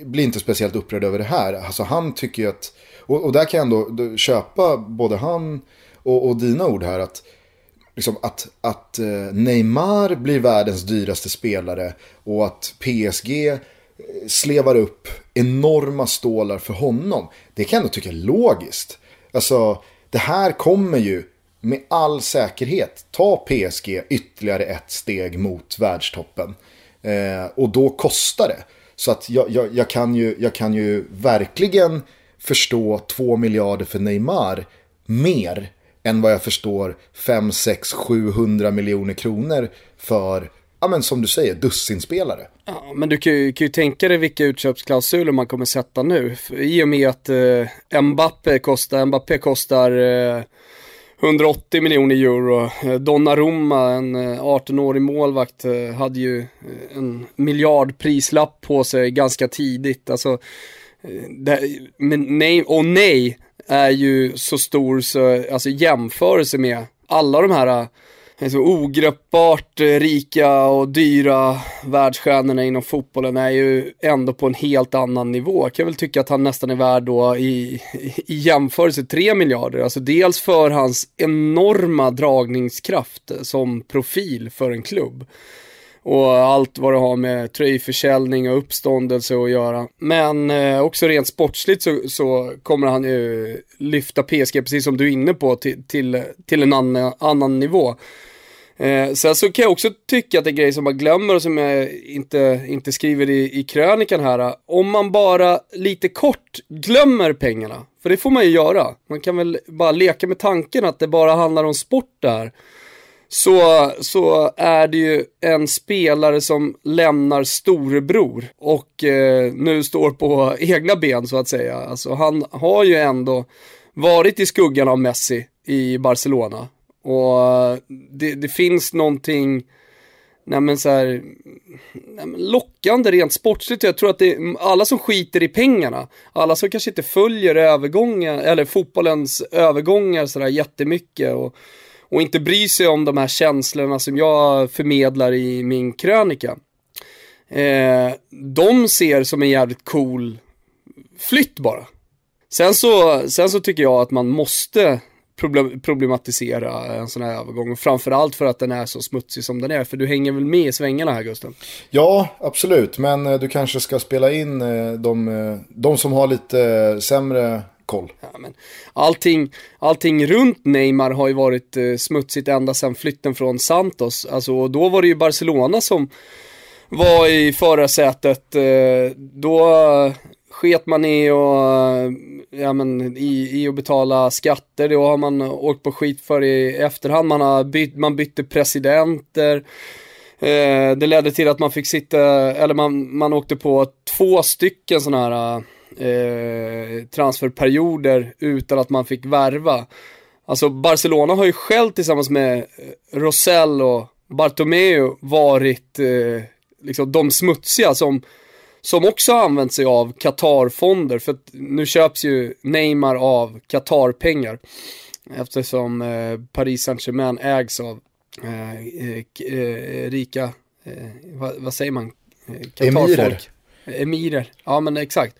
blir inte speciellt upprörd över det här. Alltså han tycker ju att, och, och där kan jag ändå köpa både han och, och dina ord här att liksom att, att eh, Neymar blir världens dyraste spelare och att PSG eh, slevar upp enorma stålar för honom. Det kan jag ändå tycka är logiskt. Alltså, det här kommer ju med all säkerhet ta PSG ytterligare ett steg mot världstoppen. Eh, och då kostar det. Så att jag, jag, jag, kan ju, jag kan ju verkligen förstå 2 miljarder för Neymar mer än vad jag förstår 5, 6, 700 miljoner kronor för ja men som du säger, dussinspelare. Ja, men du kan ju, kan ju tänka dig vilka utköpsklausuler man kommer sätta nu. I och med att eh, Mbappé kostar, Mbappé kostar eh, 180 miljoner euro. Eh, Donnarumma, en eh, 18-årig målvakt, eh, hade ju eh, en miljardprislapp på sig ganska tidigt. Alltså, det, men nej, och nej är ju så stor så, alltså jämförelse med alla de här alltså ogreppbart eh, rika och dyra världsstjärnorna inom fotbollen är ju ändå på en helt annan nivå. Jag kan väl tycka att han nästan är värd då i, i jämförelse 3 miljarder. Alltså dels för hans enorma dragningskraft som profil för en klubb. Och allt vad det har med tröjförsäljning och uppståndelse att göra. Men eh, också rent sportsligt så, så, kommer han ju lyfta PSG, precis som du är inne på, till, till, till en annan, annan nivå. Eh, sen så kan jag också tycka att det är grejer som man glömmer och som jag inte, inte skriver i, i krönikan här. Om man bara lite kort glömmer pengarna, för det får man ju göra. Man kan väl bara leka med tanken att det bara handlar om sport där. Så, så är det ju en spelare som lämnar storebror och eh, nu står på egna ben så att säga. Alltså han har ju ändå varit i skuggan av Messi i Barcelona. Och eh, det, det finns någonting, nej men så här, men lockande rent sportsligt. Jag tror att det är alla som skiter i pengarna, alla som kanske inte följer övergångar, eller fotbollens övergångar sådär jättemycket och, och inte bryr sig om de här känslorna som jag förmedlar i min krönika. Eh, de ser som en jävligt cool flytt bara. Sen så, sen så tycker jag att man måste problematisera en sån här övergång. Framförallt för att den är så smutsig som den är. För du hänger väl med i svängarna här Gusten? Ja, absolut. Men eh, du kanske ska spela in eh, de, eh, de som har lite sämre koll. Ja, men allting, allting runt Neymar har ju varit eh, smutsigt ända sedan flytten från Santos. Alltså, då var det ju Barcelona som var i förarsätet. Eh, då sket man i och eh, ja, men, i, i att betala skatter, Då har man åkt på skit för i efterhand. Man, har bytt, man bytte presidenter. Eh, det ledde till att man fick sitta, eller man, man åkte på två stycken sådana här eh, transferperioder utan att man fick värva. Alltså Barcelona har ju själv tillsammans med Rosell och Bartomeu varit eh, liksom de smutsiga som, som också har använt sig av Qatar-fonder. För att nu köps ju Neymar av Qatar-pengar. Eftersom eh, Paris Saint-Germain ägs av eh, eh, eh rika, eh, vad, vad, säger man? Emirer. Emirer, ja men exakt.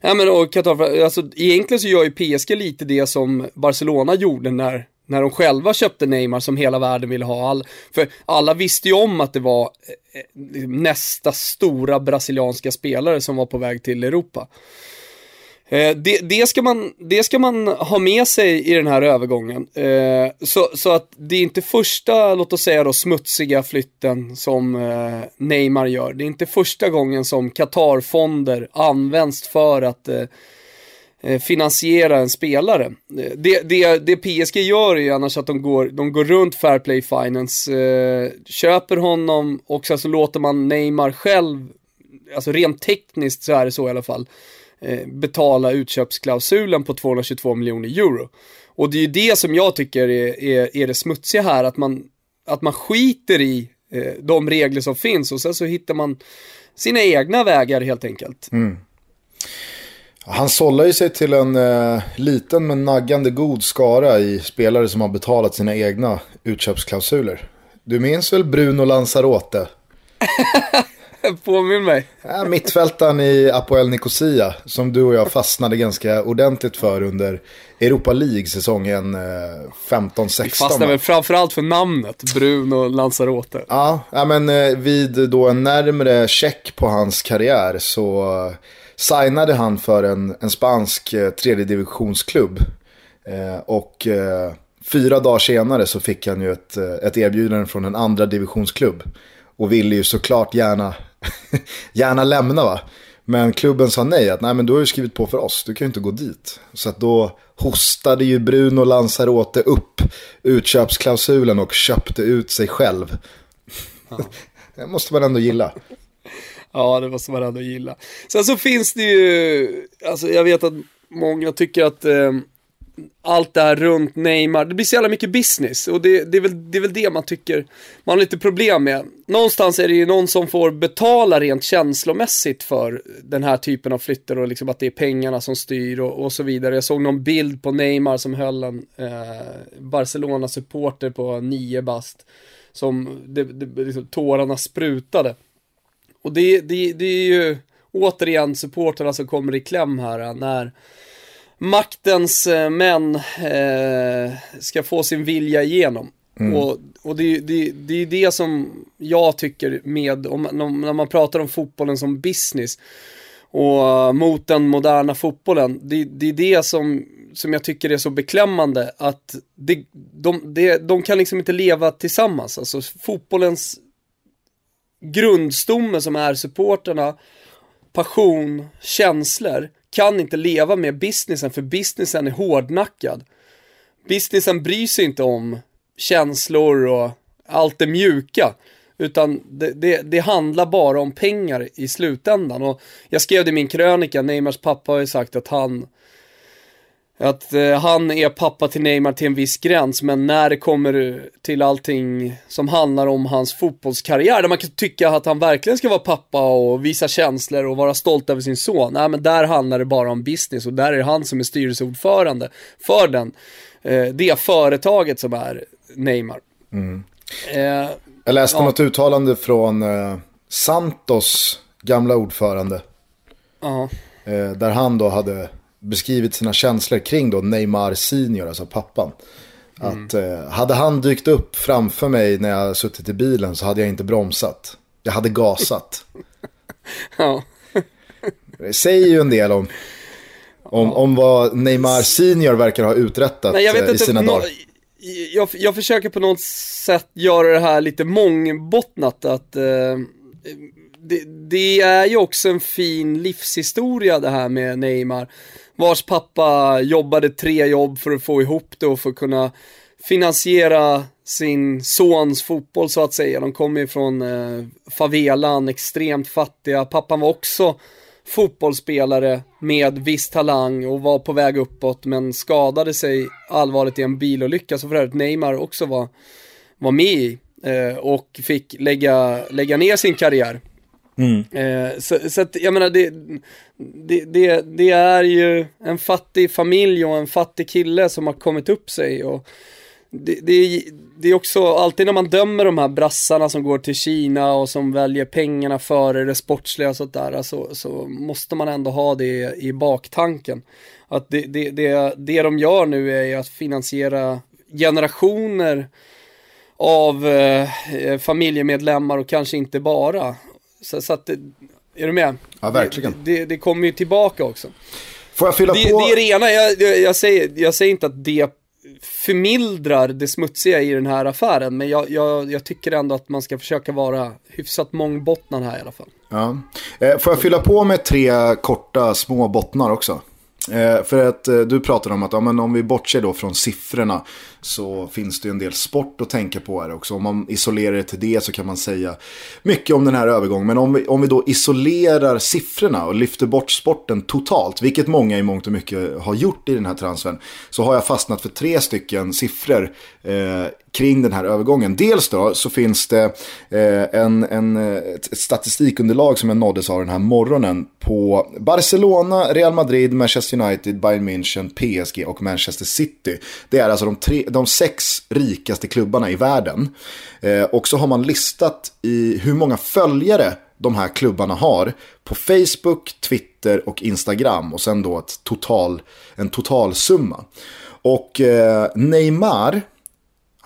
Ja men och Qatar, alltså egentligen så gör ju PSG lite det som Barcelona gjorde när när de själva köpte Neymar som hela världen ville ha. All, för alla visste ju om att det var eh, eh, nästa stora brasilianska spelare som var på väg till Europa. Eh, det, det, ska man, det ska man ha med sig i den här övergången. Eh, så, så att det är inte första, låt oss säga då, smutsiga flytten som eh, Neymar gör. Det är inte första gången som Qatar-fonder används för att eh, eh, finansiera en spelare. Eh, det, det, det PSG gör är ju annars att de går, de går runt Fairplay Finance, köper honom och sen så låter man Neymar själv, alltså rent tekniskt så är det så i alla fall, betala utköpsklausulen på 222 miljoner euro. Och det är ju det som jag tycker är, är, är det smutsiga här, att man, att man skiter i eh, de regler som finns och sen så hittar man sina egna vägar helt enkelt. Mm. Han sållar ju sig till en eh, liten men naggande god skara i spelare som har betalat sina egna utköpsklausuler. Du minns väl Bruno Lanzarote? Påminn mig. Ja, mittfältaren i Apoel Nicosia som du och jag fastnade ganska ordentligt för under Europa League-säsongen eh, 15-16. Vi fastnade väl framförallt för namnet, Bruno Lanzarote. Ja, ja men eh, vid då en närmre check på hans karriär så signade han för en, en spansk eh, tredje divisionsklubb. Eh, och eh, fyra dagar senare så fick han ju ett, eh, ett erbjudande från en andra divisionsklubb. Och ville ju såklart gärna, gärna lämna va. Men klubben sa nej, att nej men du har ju skrivit på för oss, du kan ju inte gå dit. Så att då hostade ju Bruno Lanzarote upp utköpsklausulen och köpte ut sig själv. Ja. det måste man ändå gilla. Ja, det måste man ändå gilla. Sen så finns det ju, alltså jag vet att många tycker att eh, allt det här runt Neymar, det blir så jävla mycket business och det, det, är väl, det är väl det man tycker man har lite problem med. Någonstans är det ju någon som får betala rent känslomässigt för den här typen av flytter och liksom att det är pengarna som styr och, och så vidare. Jag såg någon bild på Neymar som höll en eh, Barcelona-supporter på nio bast som det, det, liksom, tårarna sprutade. Och det, det, det är ju återigen supporterna som kommer i kläm här när maktens eh, män eh, ska få sin vilja igenom. Mm. Och, och det, det, det är det som jag tycker med, om, när man pratar om fotbollen som business och mot den moderna fotbollen, det, det är det som, som jag tycker är så beklämmande att det, de, de, de kan liksom inte leva tillsammans. Alltså fotbollens grundstommen som är supporterna, passion, känslor, kan inte leva med businessen för businessen är hårdnackad. Businessen bryr sig inte om känslor och allt det mjuka. Utan det, det, det, handlar bara om pengar i slutändan. Och jag skrev det i min krönika, Neymars pappa har ju sagt att han att eh, han är pappa till Neymar till en viss gräns, men när det kommer till allting som handlar om hans fotbollskarriär, där man kan tycka att han verkligen ska vara pappa och visa känslor och vara stolt över sin son. Nej, men där handlar det bara om business och där är det han som är styrelseordförande för den, eh, det företaget som är Neymar. Mm. Eh, Jag läste ja. något uttalande från eh, Santos gamla ordförande. Ja. Eh, där han då hade beskrivit sina känslor kring då Neymar senior, alltså pappan. Mm. Att eh, hade han dykt upp framför mig när jag suttit i bilen så hade jag inte bromsat. Jag hade gasat. ja. Det säger ju en del om, om, om vad Neymar senior verkar ha uträttat Nej, eh, i sina dagar. Jag, jag försöker på något sätt göra det här lite mångbottnat. Att, eh, det, det, är ju också en fin livshistoria det här med Neymar vars pappa jobbade tre jobb för att få ihop det och för att kunna finansiera sin sons fotboll så att säga. De kommer ju från eh, favelan, extremt fattiga. Pappan var också fotbollsspelare med viss talang och var på väg uppåt men skadade sig allvarligt i en bilolycka som för övrigt Neymar också var, var med i eh, och fick lägga, lägga ner sin karriär. Mm. Eh, så, så att, jag menar, det, det, det, det, är ju en fattig familj och en fattig kille som har kommit upp sig och det, det, det är också alltid när man dömer de här brassarna som går till Kina och som väljer pengarna före det sportsliga och sådär, så, så måste man ändå ha det i baktanken. Att det, det, det, det de gör nu är att finansiera generationer av eh, familjemedlemmar och kanske inte bara. Så, så att, är du med? Ja, verkligen. Det, det, kommer ju tillbaka också. Får jag fylla det, på? Det är det ena, jag, jag, jag, säger, jag säger inte att det förmildrar det smutsiga i den här affären, men jag, jag, jag tycker ändå att man ska försöka vara hyfsat mångbottnad här i alla fall. Ja. Eh, får jag fylla på med tre korta små bottnar också? Eh, för att eh, du pratade om att ja, men om vi bortser då från siffrorna så finns det en del sport att tänka på här också. Om man isolerar det till det så kan man säga mycket om den här övergången. Men om vi, om vi då isolerar siffrorna och lyfter bort sporten totalt, vilket många i mångt och mycket har gjort i den här transfern, så har jag fastnat för tre stycken siffror eh, kring den här övergången. Dels då så finns det eh, en, en, ett statistikunderlag som jag nåddes av den här morgonen på Barcelona, Real Madrid, Manchester United, Bayern München, PSG och Manchester City. Det är alltså de, tre, de sex rikaste klubbarna i världen. Eh, och så har man listat i hur många följare de här klubbarna har på Facebook, Twitter och Instagram och sen då ett total, en totalsumma. Och eh, Neymar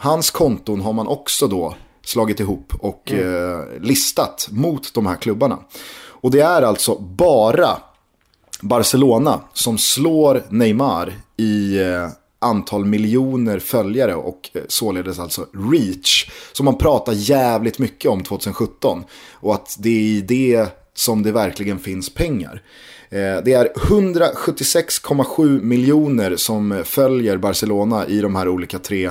Hans konton har man också då slagit ihop och mm. eh, listat mot de här klubbarna. Och det är alltså bara Barcelona som slår Neymar i eh, antal miljoner följare och eh, således alltså reach. Som man pratar jävligt mycket om 2017. Och att det är i det som det verkligen finns pengar. Eh, det är 176,7 miljoner som följer Barcelona i de här olika tre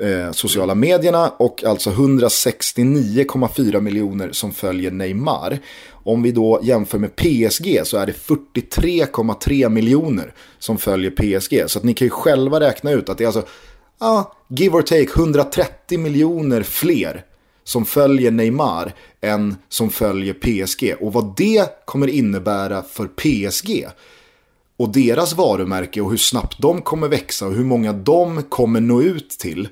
eh, sociala medierna och alltså 169,4 miljoner som följer Neymar. Om vi då jämför med PSG så är det 43,3 miljoner som följer PSG. Så att ni kan ju själva räkna ut att det är alltså, ja, give or take 130 miljoner fler som följer Neymar än som följer PSG. Och vad det kommer innebära för PSG och deras varumärke och hur snabbt de kommer växa och hur många de kommer nå ut till.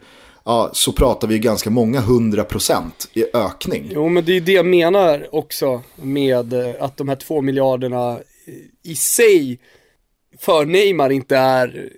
Ja, så pratar vi ganska många hundra procent i ökning. Jo, men det är det jag menar också med eh, att de här två miljarderna i sig för Neymar inte är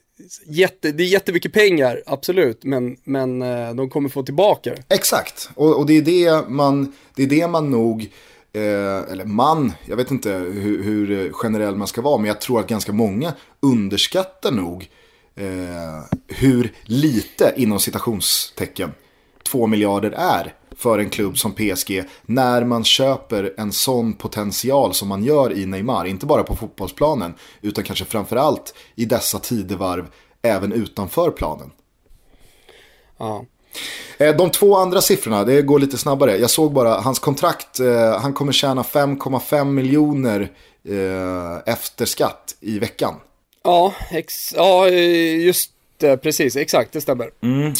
jätte, det är jättemycket pengar, absolut, men, men eh, de kommer få tillbaka Exakt, och, och det, är det, man, det är det man nog Eh, eller man, jag vet inte hur, hur, generell man ska vara, men jag tror att ganska många underskattar nog eh, hur lite, inom citationstecken, två miljarder är för en klubb som PSG när man köper en sån potential som man gör i Neymar. Inte bara på fotbollsplanen utan kanske framförallt i dessa tidevarv även utanför planen. Ja. Eh, de två andra siffrorna, det går lite snabbare. Jag såg bara hans kontrakt, eh, han kommer tjäna 5,5 miljoner eh, efter skatt i veckan. Ja, ex ja just det, precis, exakt, det stämmer. Mm.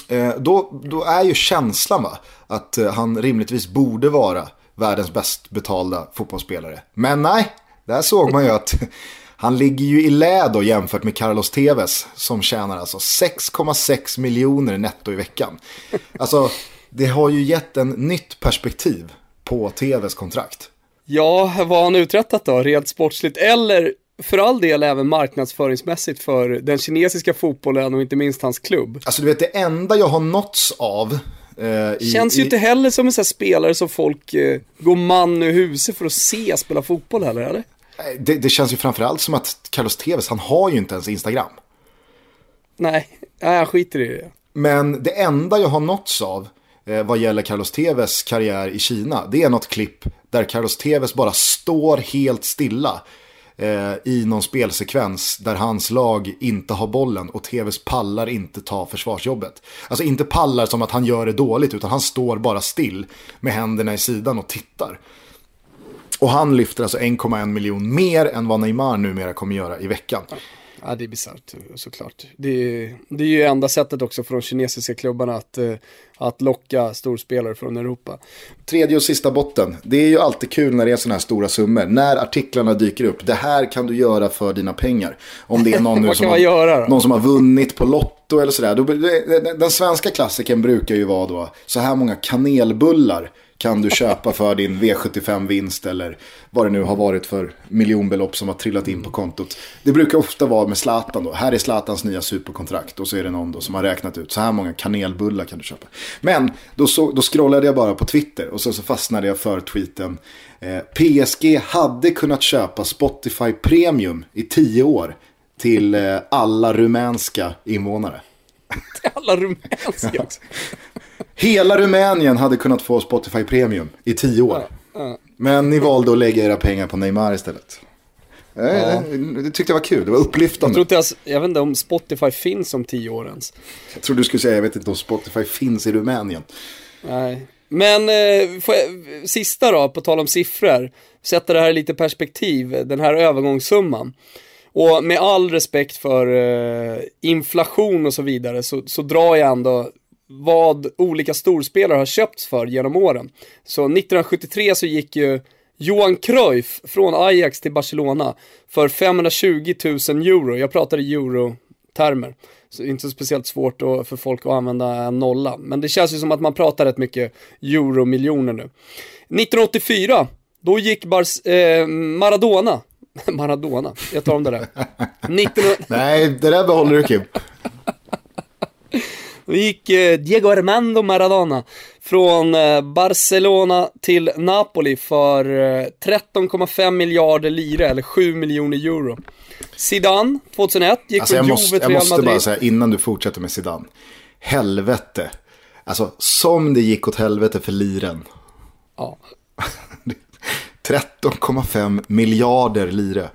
Då, då är ju känslan va, att han rimligtvis borde vara världens bäst betalda fotbollsspelare. Men nej, där såg man ju att han ligger ju i lä då jämfört med Carlos Tevez som tjänar alltså 6,6 miljoner netto i veckan. Alltså, det har ju gett en nytt perspektiv på Tevez kontrakt. Ja, vad har han uträttat då, rent sportsligt eller för all del även marknadsföringsmässigt för den kinesiska fotbollen och inte minst hans klubb. Alltså du vet, det enda jag har nåtts av Eh, i, Känns ju i... inte heller som en sån här spelare som folk eh, går man ur huset för att se spela fotboll heller, eller? Det, det känns ju framförallt som att Carlos Tevez, han har ju inte ens Instagram. Nej, jag skiter i det. Men det enda jag har nåtts av eh, vad gäller Carlos Tevez karriär i Kina, det är något klipp där Carlos Tevez bara står helt stilla eh, i någon spelsekvens där hans lag inte har bollen och TVs pallar inte ta försvarsjobbet. Alltså inte pallar som att han gör det dåligt utan han står bara still med händerna i sidan och tittar. Och han lyfter alltså 1,1 miljon mer än vad Neymar numera kommer göra i veckan. Ja, det är bisarrt såklart. Det är, det är ju enda sättet också för de kinesiska klubbarna att, eh, att locka storspelare från Europa. Tredje och sista botten. Det är ju alltid kul när det är sådana här stora summor. När artiklarna dyker upp. Det här kan du göra för dina pengar. Om det är någon, nu som, har, göra, någon som har vunnit på Lotto eller sådär. Den svenska klassiken brukar ju vara då så här många kanelbullar kan du köpa för din V75-vinst eller vad det nu har varit för miljonbelopp som har trillat in på kontot. Det brukar ofta vara med Zlatan då. Här är Zlatans nya superkontrakt och så är det någon då som har räknat ut så här många kanelbullar kan du köpa. Men då, så, då scrollade jag bara på Twitter och så, så fastnade jag för tweeten. Eh, PSG hade kunnat köpa Spotify Premium i tio år till eh, alla rumänska invånare. Till alla rumänska också. Hela Rumänien hade kunnat få Spotify Premium i tio år. Men ni valde att lägga era pengar på Neymar istället. Ja. Det tyckte jag var kul, det var upplyftande. Jag, tror inte, jag vet inte om Spotify finns om tio år ens. Jag tror du skulle säga, jag vet inte om Spotify finns i Rumänien. Nej, men eh, jag, sista då, på tal om siffror. Sätta det här i lite perspektiv, den här övergångssumman. Och med all respekt för eh, inflation och så vidare så, så drar jag ändå vad olika storspelare har köpts för genom åren. Så 1973 så gick ju Johan Cruyff från Ajax till Barcelona för 520 000 euro. Jag pratar i euro-termer. Så inte så speciellt svårt för folk att använda en nolla. Men det känns ju som att man pratar rätt mycket euro-miljoner nu. 1984, då gick Bars eh, Maradona Maradona, jag tar om det där. 19... Nej, det där behåller du Kim. Då gick eh, Diego Armando Maradona från eh, Barcelona till Napoli för 13,5 eh, miljarder lire eller 7 miljoner euro. Zidane 2001 gick alltså, från Juve till Real Madrid. Jag måste bara säga innan du fortsätter med Zidane. Helvete. Alltså som det gick åt helvete för liren. Ja. 13,5 miljarder lire.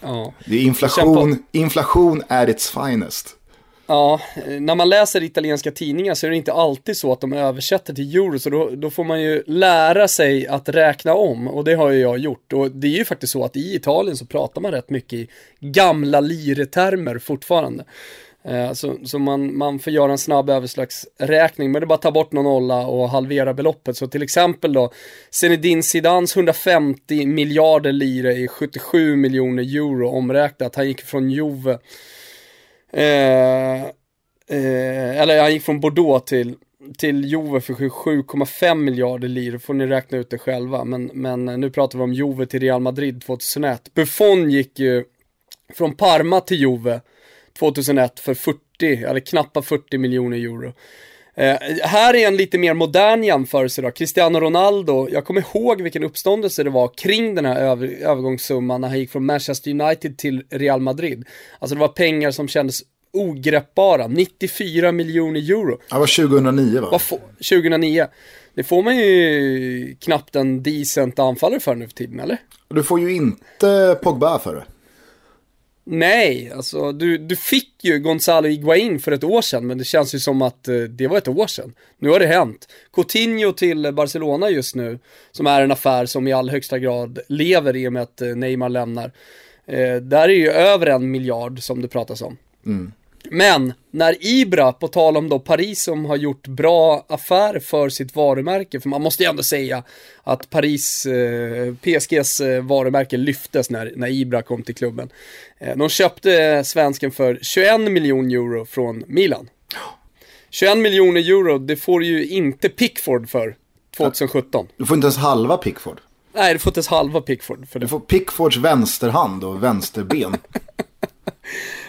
Ja. Det är inflation, inflation är its finest. Ja, när man läser italienska tidningar så är det inte alltid så att de översätter till euro, så då, då, får man ju lära sig att räkna om och det har ju jag gjort. Och det är ju faktiskt så att i Italien så pratar man rätt mycket i gamla liretermer fortfarande. Eh, så, så man, man får göra en snabb överslagsräkning, men det är bara att ta bort någon nolla och halvera beloppet. Så till exempel då, Zinedine Zidans 150 miljarder lire i 77 miljoner euro omräknat. Han gick från Juve Eh, eh, eller han gick från Bordeaux till, till Juve för 7,5 miljarder lire, får ni räkna ut det själva. Men, men eh, nu pratar vi om Juve till Real Madrid 2001. Buffon gick ju från Parma till Juve 2001 för 40, eller knappa 40 miljoner euro. Eh, här är en lite mer modern jämförelse då. Cristiano Ronaldo, jag kommer ihåg vilken uppståndelse det var kring den här över, övergångssumman när han gick från Manchester United till Real Madrid. Alltså det var pengar som kändes ogreppbara, 94 miljoner euro. Det var 2009 va? 2009. Det får man ju knappt en decent anfallare för nu för tiden, eller? Du får ju inte Pogba för det. Nej, alltså du, du fick ju Gonzalo Higuain för ett år sedan, men det känns ju som att eh, det var ett år sedan. Nu har det hänt. Coutinho till Barcelona just nu, som är en affär som i all högsta grad lever i och med att eh, Neymar lämnar. Eh, där är ju över en miljard som det pratas om. Mm. Men när Ibra, på tal om då Paris som har gjort bra affärer för sitt varumärke, för man måste ju ändå säga att Paris, eh, PSGs eh, varumärke lyftes när, när Ibra kom till klubben. Eh, de köpte svensken för 21 miljoner euro från Milan. 21 miljoner euro, det får ju inte Pickford för 2017. Du får inte ens halva Pickford. Nej, du får inte ens halva Pickford. För det. Du får Pickfords vänsterhand och vänsterben.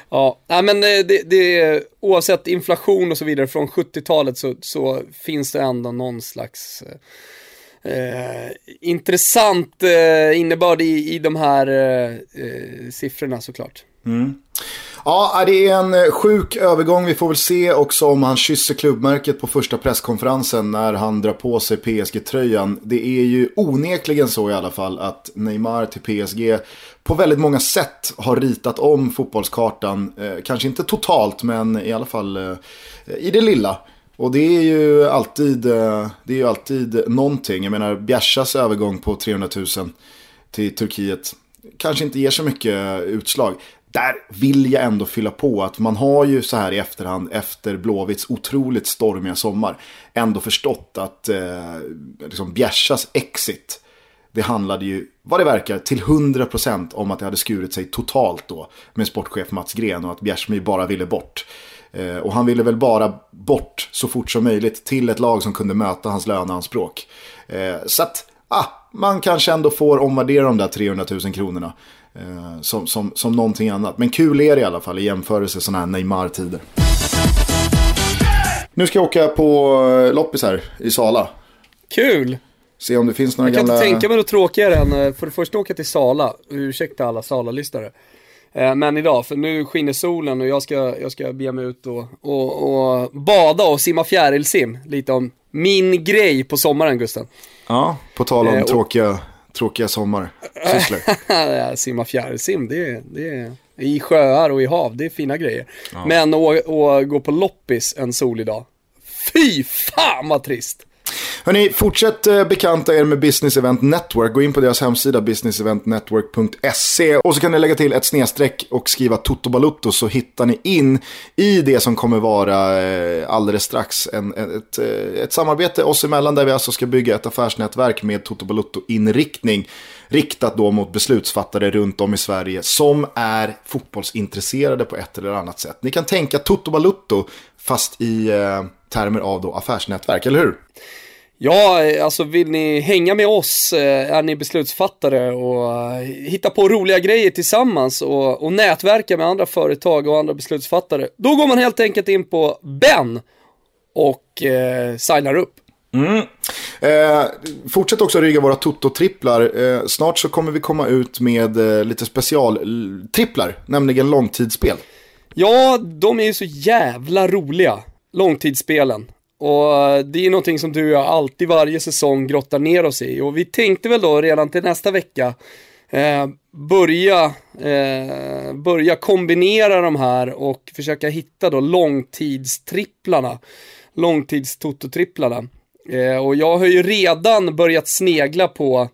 Ja, nej men eh, det, det, oavsett inflation och så vidare från 70-talet så, så finns det ändå någon slags eh, eh, intressant eh, innebörd i, i de här eh, eh siffrorna såklart. Mm. Ja, det är en eh, sjuk övergång. Vi får väl se också om han kysser klubbmärket på första presskonferensen när han drar på sig PSG-tröjan. Det är ju onekligen så i alla fall att Neymar till PSG på väldigt många sätt har ritat om fotbollskartan. Eh, kanske inte totalt, men i alla fall eh, i det lilla. Och det är ju alltid, det är ju alltid någonting. Jag menar, Bjärsas övergång på 300 000 till Turkiet kanske inte ger så mycket utslag. Där vill jag ändå fylla på att man har ju så här i efterhand efter Blåvitts otroligt stormiga sommar ändå förstått att eh, liksom Bjärsas exit det handlade ju, vad det verkar, till 100% om att det hade skurit sig totalt då med sportchef Mats Gren och att Bjärsmyr bara ville bort. Eh, och han ville väl bara bort så fort som möjligt till ett lag som kunde möta hans löneanspråk. Eh, så att, ah, man kanske ändå får omvärdera de där 300 000 kronorna. Eh, som, som, som någonting annat. Men kul är det i alla fall i jämförelse sådana här Neymar-tider. Nu ska jag åka på eh, loppis här i Sala. Kul! Se om det finns några jag kan gamla... inte tänka mig något tråkigare än eh, för det första åka till Sala. Ursäkta alla Sala-lyssnare. Men idag, för nu skiner solen och jag ska, jag ska bege mig ut och, och, och bada och simma fjärilsim. Lite om min grej på sommaren Gusten. Ja, på tal om Eh, och- tråkiga, tråkiga sommarsysslor. Ja, simma fjärilsim, det är, det är i sjöar och i hav, det är fina grejer. Men att att gå på loppis en solig dag, fy fan vad trist. Hörni, fortsätt eh, bekanta er med Business Event Network. Gå in på deras hemsida businesseventnetwork.se och så kan ni lägga till ett snedstreck och skriva Toto Balutto så hittar ni in i det som kommer vara eh, alldeles strax en, ett, eh, ett samarbete oss emellan där vi alltså ska bygga ett affärsnätverk med Toto Balutto-inriktning riktat då mot beslutsfattare runt om i Sverige som är fotbollsintresserade på ett eller annat sätt. Ni kan tänka Toto Balutto fast i eh, termer av då affärsnätverk, eller hur? Ja, eh, alltså vill ni hänga med oss, eh, är ni beslutsfattare och eh, hitta på roliga grejer tillsammans och, och nätverka med andra företag och andra beslutsfattare, då går man helt enkelt in på Ben och eh, signar upp. Eh, fortsätt också rygga våra Toto-tripplar. Eh, snart så kommer vi komma ut med eh, lite specialtripplar, nämligen långtidsspel. Ja, de är ju så jävla roliga, långtidsspelen. Och det är någonting som du och jag alltid varje säsong grottar ner oss i. Och vi tänkte väl då redan till nästa vecka eh, börja, eh, börja kombinera de här och försöka hitta då långtidstripplarna. Långtidstototripplarna. Eh, och jag har ju redan börjat snegla på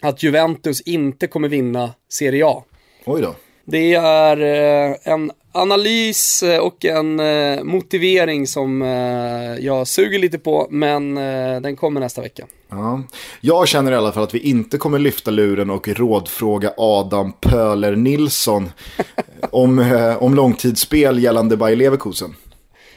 att Juventus inte kommer vinna Serie A. Oj då. Det är eh, en analys eh, och en eh, motivering som eh, jag suger lite på, men eh, den kommer nästa vecka. Ja. Jag känner i alla fall att vi inte kommer lyfta luren och rådfråga Adam Pöler Nilsson om, eh, om långtidsspel gällande Bayer Leverkusen.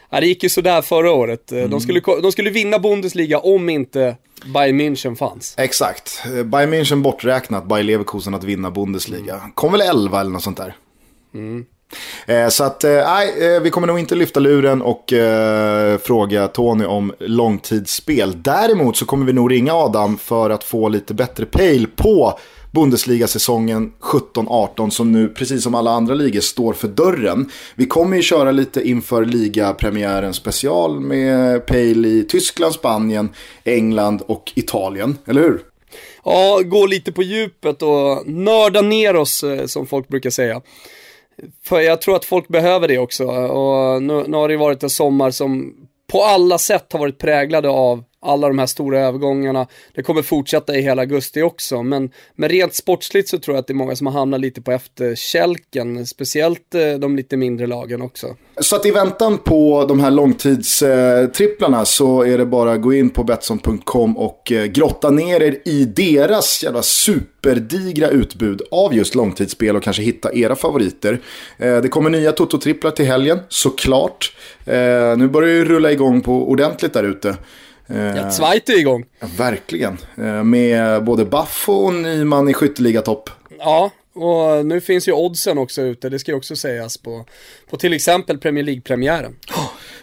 Ja, det gick ju sådär förra året. Eh, De, skulle, ko- de skulle vinna Bundesliga om inte Bayern München fanns. Exakt. Bayern München borträknat, Bayer Leverkusen att vinna Bundesliga. Kom väl 11 eller något sånt där. Eh, Eh, så att, eh, nej, eh, vi kommer nog inte lyfta luren och eh, fråga Tony om långtidsspel. Däremot så kommer vi nog ringa Adam för att få lite bättre pejl på Bundesliga-säsongen 17-18 som nu, precis som alla andra ligor, står för dörren. Vi kommer ju köra lite inför ligapremiären special med pejl i Tyskland, Spanien, England och Italien, eller hur? Ja, gå lite på djupet och nörda ner oss, som folk brukar säga. För jag tror att folk behöver det också. Och nu, nu har det varit en sommar som på alla sätt har varit präglade av alla de här stora övergångarna. Det kommer fortsätta i hela augusti också, men, men rent sportsligt så tror jag att det är många som har hamnat lite på efterkälken, speciellt eh, de lite mindre lagen också. Så att i väntan på de här långtidstripplarna så är det bara att gå in på Betsson.com och eh, grotta ner er i deras jävla superdigra utbud av just långtidsspel och kanske hitta era favoriter. Eh, det kommer nya Toto-tripplar till helgen, såklart. Nu börjar det ju rulla igång på ordentligt där ute. Eh, Ja, Zweite igång. verkligen. Eh, Med både Baffo och Nyman i skytteligatopp. Ja, och nu finns ju oddsen också ute, det ska ju också sägas på, på till exempel Premier League-premiären.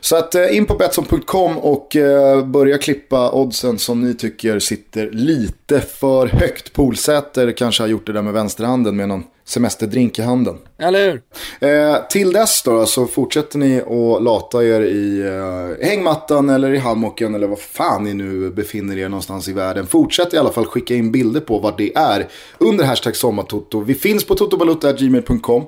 Så att eh, in på Betsson.com och börja klippa oddsen som ni tycker sitter lite för högt. Polsäter kanske har gjort det där med vänsterhanden med någon semesterdrink i handen. Eller hur? Eh, till dess då så fortsätter ni att lata er i eh, hängmattan eller i hammocken eller vad fan ni nu befinner er någonstans i världen. Fortsätt i alla fall skicka in bilder på vad det är under hashtag sommartoto. Vi finns på totobalutta.gmail.com.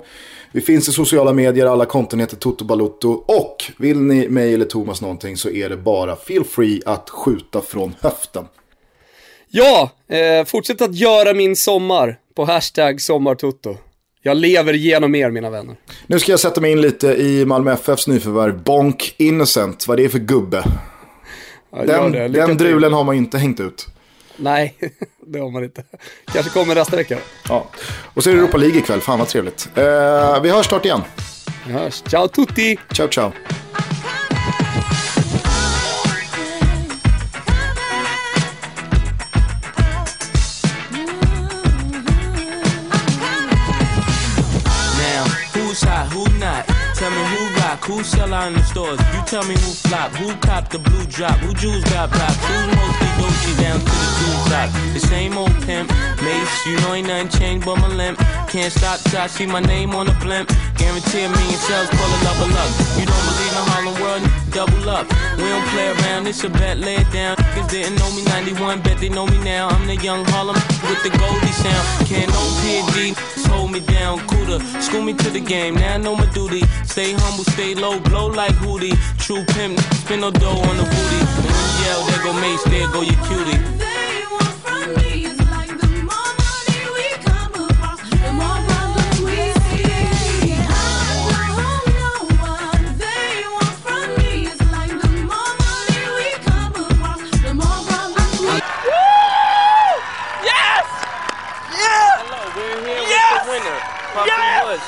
Vi finns i sociala medier, alla konton heter Toto Balutto. Och vill ni mig eller Thomas någonting så är det bara feel free att skjuta från höften. Ja, eh, fortsätt att göra min sommar på hashtag sommartoto. Jag lever genom er mina vänner. Nu ska jag sätta mig in lite i Malmö FFs nyförvärv Bonk Innocent. Vad det är för gubbe. Ja, Den, drulen har man ju inte hängt ut. Nej, det har man inte. Kanske kommer nästa vecka. Ja. Och så är det Europa League ikväll, fan vad trevligt. Eh, vi hörs snart igen. Vi hörs. Ciao tutti! Ciao ciao. Who sell out in the stores. You tell me who flop, who cop the blue drop, who jewels got pops, who's mostly Gucci down to the jewel top. The same old pimp, Mace, you know ain't nothing changed but my limp. Can't stop till I see my name on the blimp. Guarantee a million sales, call it level up. You don't believe in Harlem World, double up. We don't play around, it's a bet, lay it down. Niggas didn't know me 91, bet they know me now. I'm the young Harlem with the Goldie sound. Can't no PD, hold me down, cooler. School me to the game, now I know my duty. Stay humble, stay low, blow like Hootie. True pimp, spin no dough on the booty. When you yell, there go Mace, there go your cutie.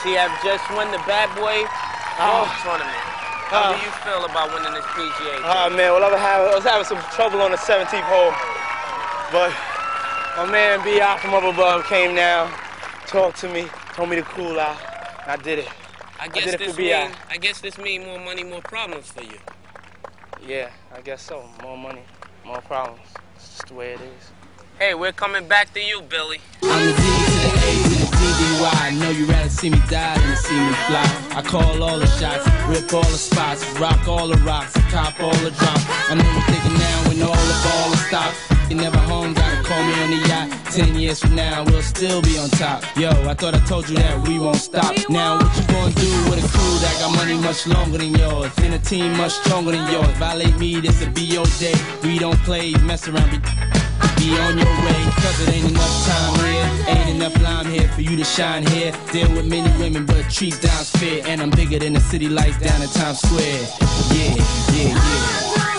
Pumpkin Woods. He have just won the Bad Boy oh. Golf Tournament. How do oh. you feel about winning this PGA? Oh man, well I was, having, I was having some trouble on the 17th hole, but my man B out from up above came down, talked to me, told me to cool out, and I did it. I did guess it this BI. mean, I guess this mean more money, more problems for you. Yeah, I guess so. More money, more problems. It's just the way it is. Hey, we're coming back to you, Billy. DDY. I know you rather see me die than see me fly. I call all the shots, rip all the spots, rock all the rocks, cop all the drops. I know you're thinking now when all the ball is stopped. You never home, gotta call me on the yacht. Ten years from now, we'll still be on top. Yo, I thought I told you that we won't stop. Now, what you gonna do with a crew that got money much longer than yours? And a team much stronger than yours. Violate me, this'll be your day. We don't play, mess around, be be on your way, cause it ain't enough time here. Ain't enough lime here for you to shine here. Deal with many women, but treat down's fair. And I'm bigger than the city lights down in Times Square. Yeah, yeah, yeah.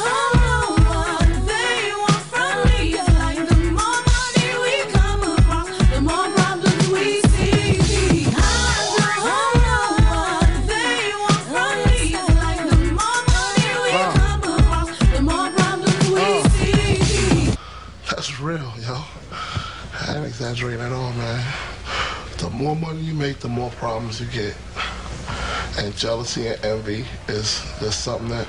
Real, yo. I ain't exaggerating at all, man. The more money you make, the more problems you get. And jealousy and envy is just something that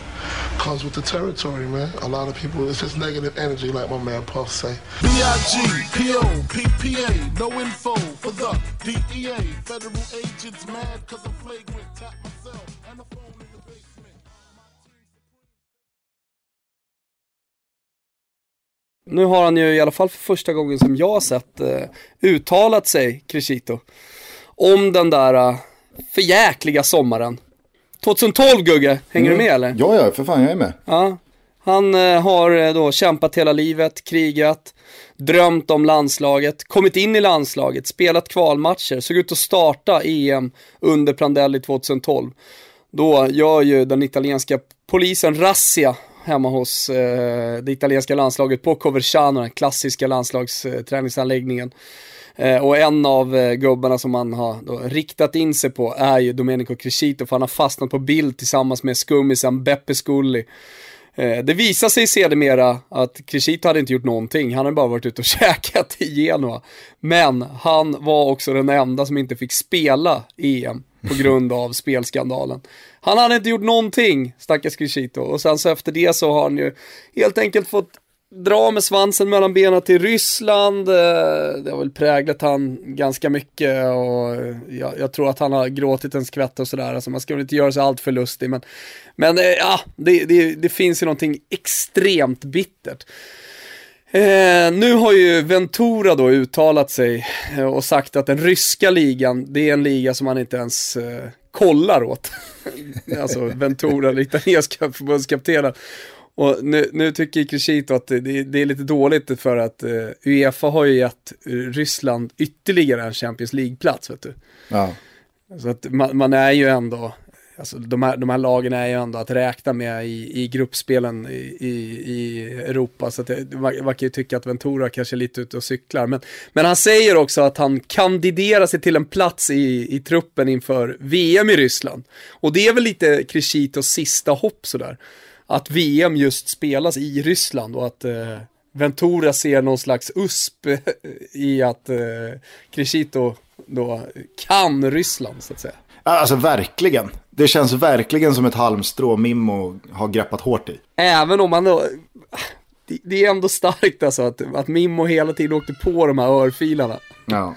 comes with the territory, man. A lot of people, it's just negative energy, like my man Puff say. B-I-G-P-O, P-P-A, no info for the DEA. Federal agents mad cause I'm flagrant. Nu har han ju i alla fall för första gången som jag har sett eh, uttalat sig, Crescito, om den där eh, förjäkliga sommaren. 2012 Gugge, hänger du med eller? Ja, ja, för fan jag är med. Ja. Han eh, har eh, då kämpat hela livet, krigat, drömt om landslaget, kommit in i landslaget, spelat kvalmatcher, såg ut att starta EM under Prandelli 2012. Då gör ju den italienska polisen razzia hemma hos eh, det italienska landslaget på Coverciano, den klassiska landslagsträningsanläggningen. Eh, och en av eh, gubbarna som man har då riktat in sig på är ju Domenico Crescito, för han har fastnat på bild tillsammans med skummisen Beppe Sculli. Eh, det visar sig sedermera att Crescito hade inte gjort någonting, han hade bara varit ute och käkat i Genoa. Men han var också den enda som inte fick spela EM på grund av spelskandalen. Han hade inte gjort någonting, stackars Crescito. Och sen så efter det så har han ju helt enkelt fått dra med svansen mellan benen till Ryssland. Eh, det har väl präglat han ganska mycket och eh, jag, jag tror att han har gråtit en skvätt och sådär. Alltså man ska väl inte göra sig allt för lustig men, men eh, ja, det, det, det finns ju någonting extremt bittert. Eh, nu har ju Ventura då uttalat sig eh, och sagt att den ryska ligan, det är en liga som man inte ens eh, kollar åt. alltså Ventura, den italienska förbundskaptenen. Och nu, nu tycker Crescito att det, det är lite dåligt för att eh, Uefa har ju gett eh, Ryssland ytterligare en Champions League-plats, vet du. Ja. Så att man, man är ju ändå, alltså de här, de här lagen är ju ändå att räkna med i, i gruppspelen i, i, i Europa. Så att det, man, man kan ju tycka att Ventura kanske är lite ute och cyklar. Men, men han säger också att han kandiderar sig till en plats i, i truppen inför VM i Ryssland. Och det är väl lite Crescitos sista hopp sådär. Att VM just spelas i Ryssland och att eh, Ventura ser någon slags USP i att eh, Crescito då kan Ryssland så att säga. Alltså verkligen. Det känns verkligen som ett halmstrå Mimmo har greppat hårt i. Även om man då, det, det är ändå starkt alltså att, att Mimmo hela tiden åkte på de här örfilarna. Ja. Att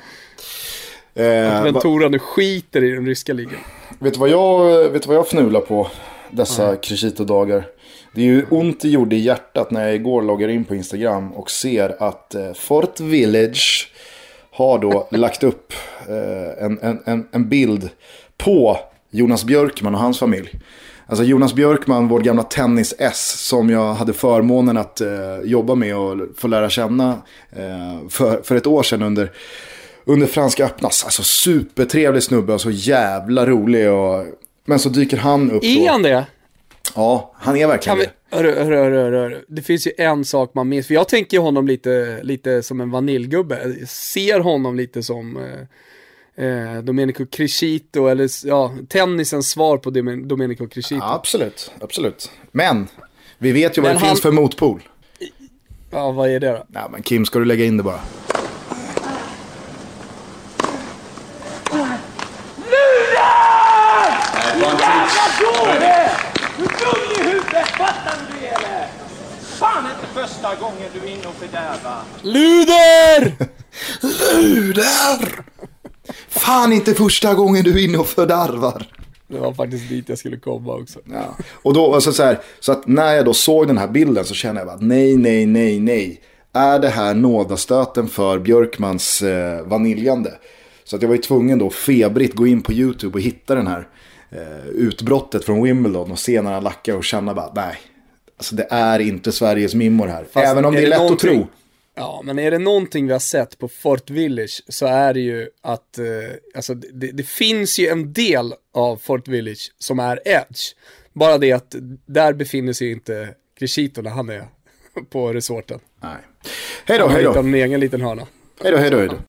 Eh, va, Ventura nu skiter i den ryska ligan. vet, du vad jag, vet vad jag fnular på dessa Crescito-dagar? Det är ju ont det gjorde i hjärtat när jag igår loggar in på Instagram och ser att eh, Fort Village har då lagt upp eh, en, en, en, en bild på Jonas Björkman och hans familj. Alltså Jonas Björkman, vår gamla tennis-S som jag hade förmånen att eh, jobba med och få lära känna eh, för, för ett år sedan under, under Franska öppnas. Alltså supertrevlig snubbe och så jävla rolig. Och, men så dyker han upp Är han det? Ja, han är verkligen det. hörru, hörru, hörru, hörru. Det finns ju en sak man minns, för jag tänker honom lite, lite som en vaniljgubbe. Jag ser honom lite som eh, eh, Domenico Crescito, eller ja, tennisens svar på Domen- Domenico Crescito. Ja, absolut, absolut. Men vi vet ju vad Men det han- finns för motpol. Ja, vad är det då? Ja, men Kim, ska du lägga in det bara? Första gången du är inne och fördärvar. Luder! Luder! Fan inte första gången du är inne och fördärvar. Det var faktiskt dit jag skulle komma också. Ja. Och då, alltså så, här, så att när jag då såg den här bilden så kände jag bara nej, nej, nej, nej. Är det här nådastöten för Björkmans eh, vaniljande? Så att jag var ju tvungen då febrigt gå in på YouTube och hitta den här eh, utbrottet från Wimbledon och se när han lackar och känna bara nej. Alltså det är inte Sveriges mimmor här. Fast Även om är det är lätt att tro. Ja, men är det någonting vi har sett på Fort Village så är det ju att, eh, alltså det, det finns ju en del av Fort Village som är Edge. Bara det att där befinner sig inte Crescito när han är på resorten. Nej. Hej då, Han hej då. en egen liten hörna. Hej då, hej då, hej då.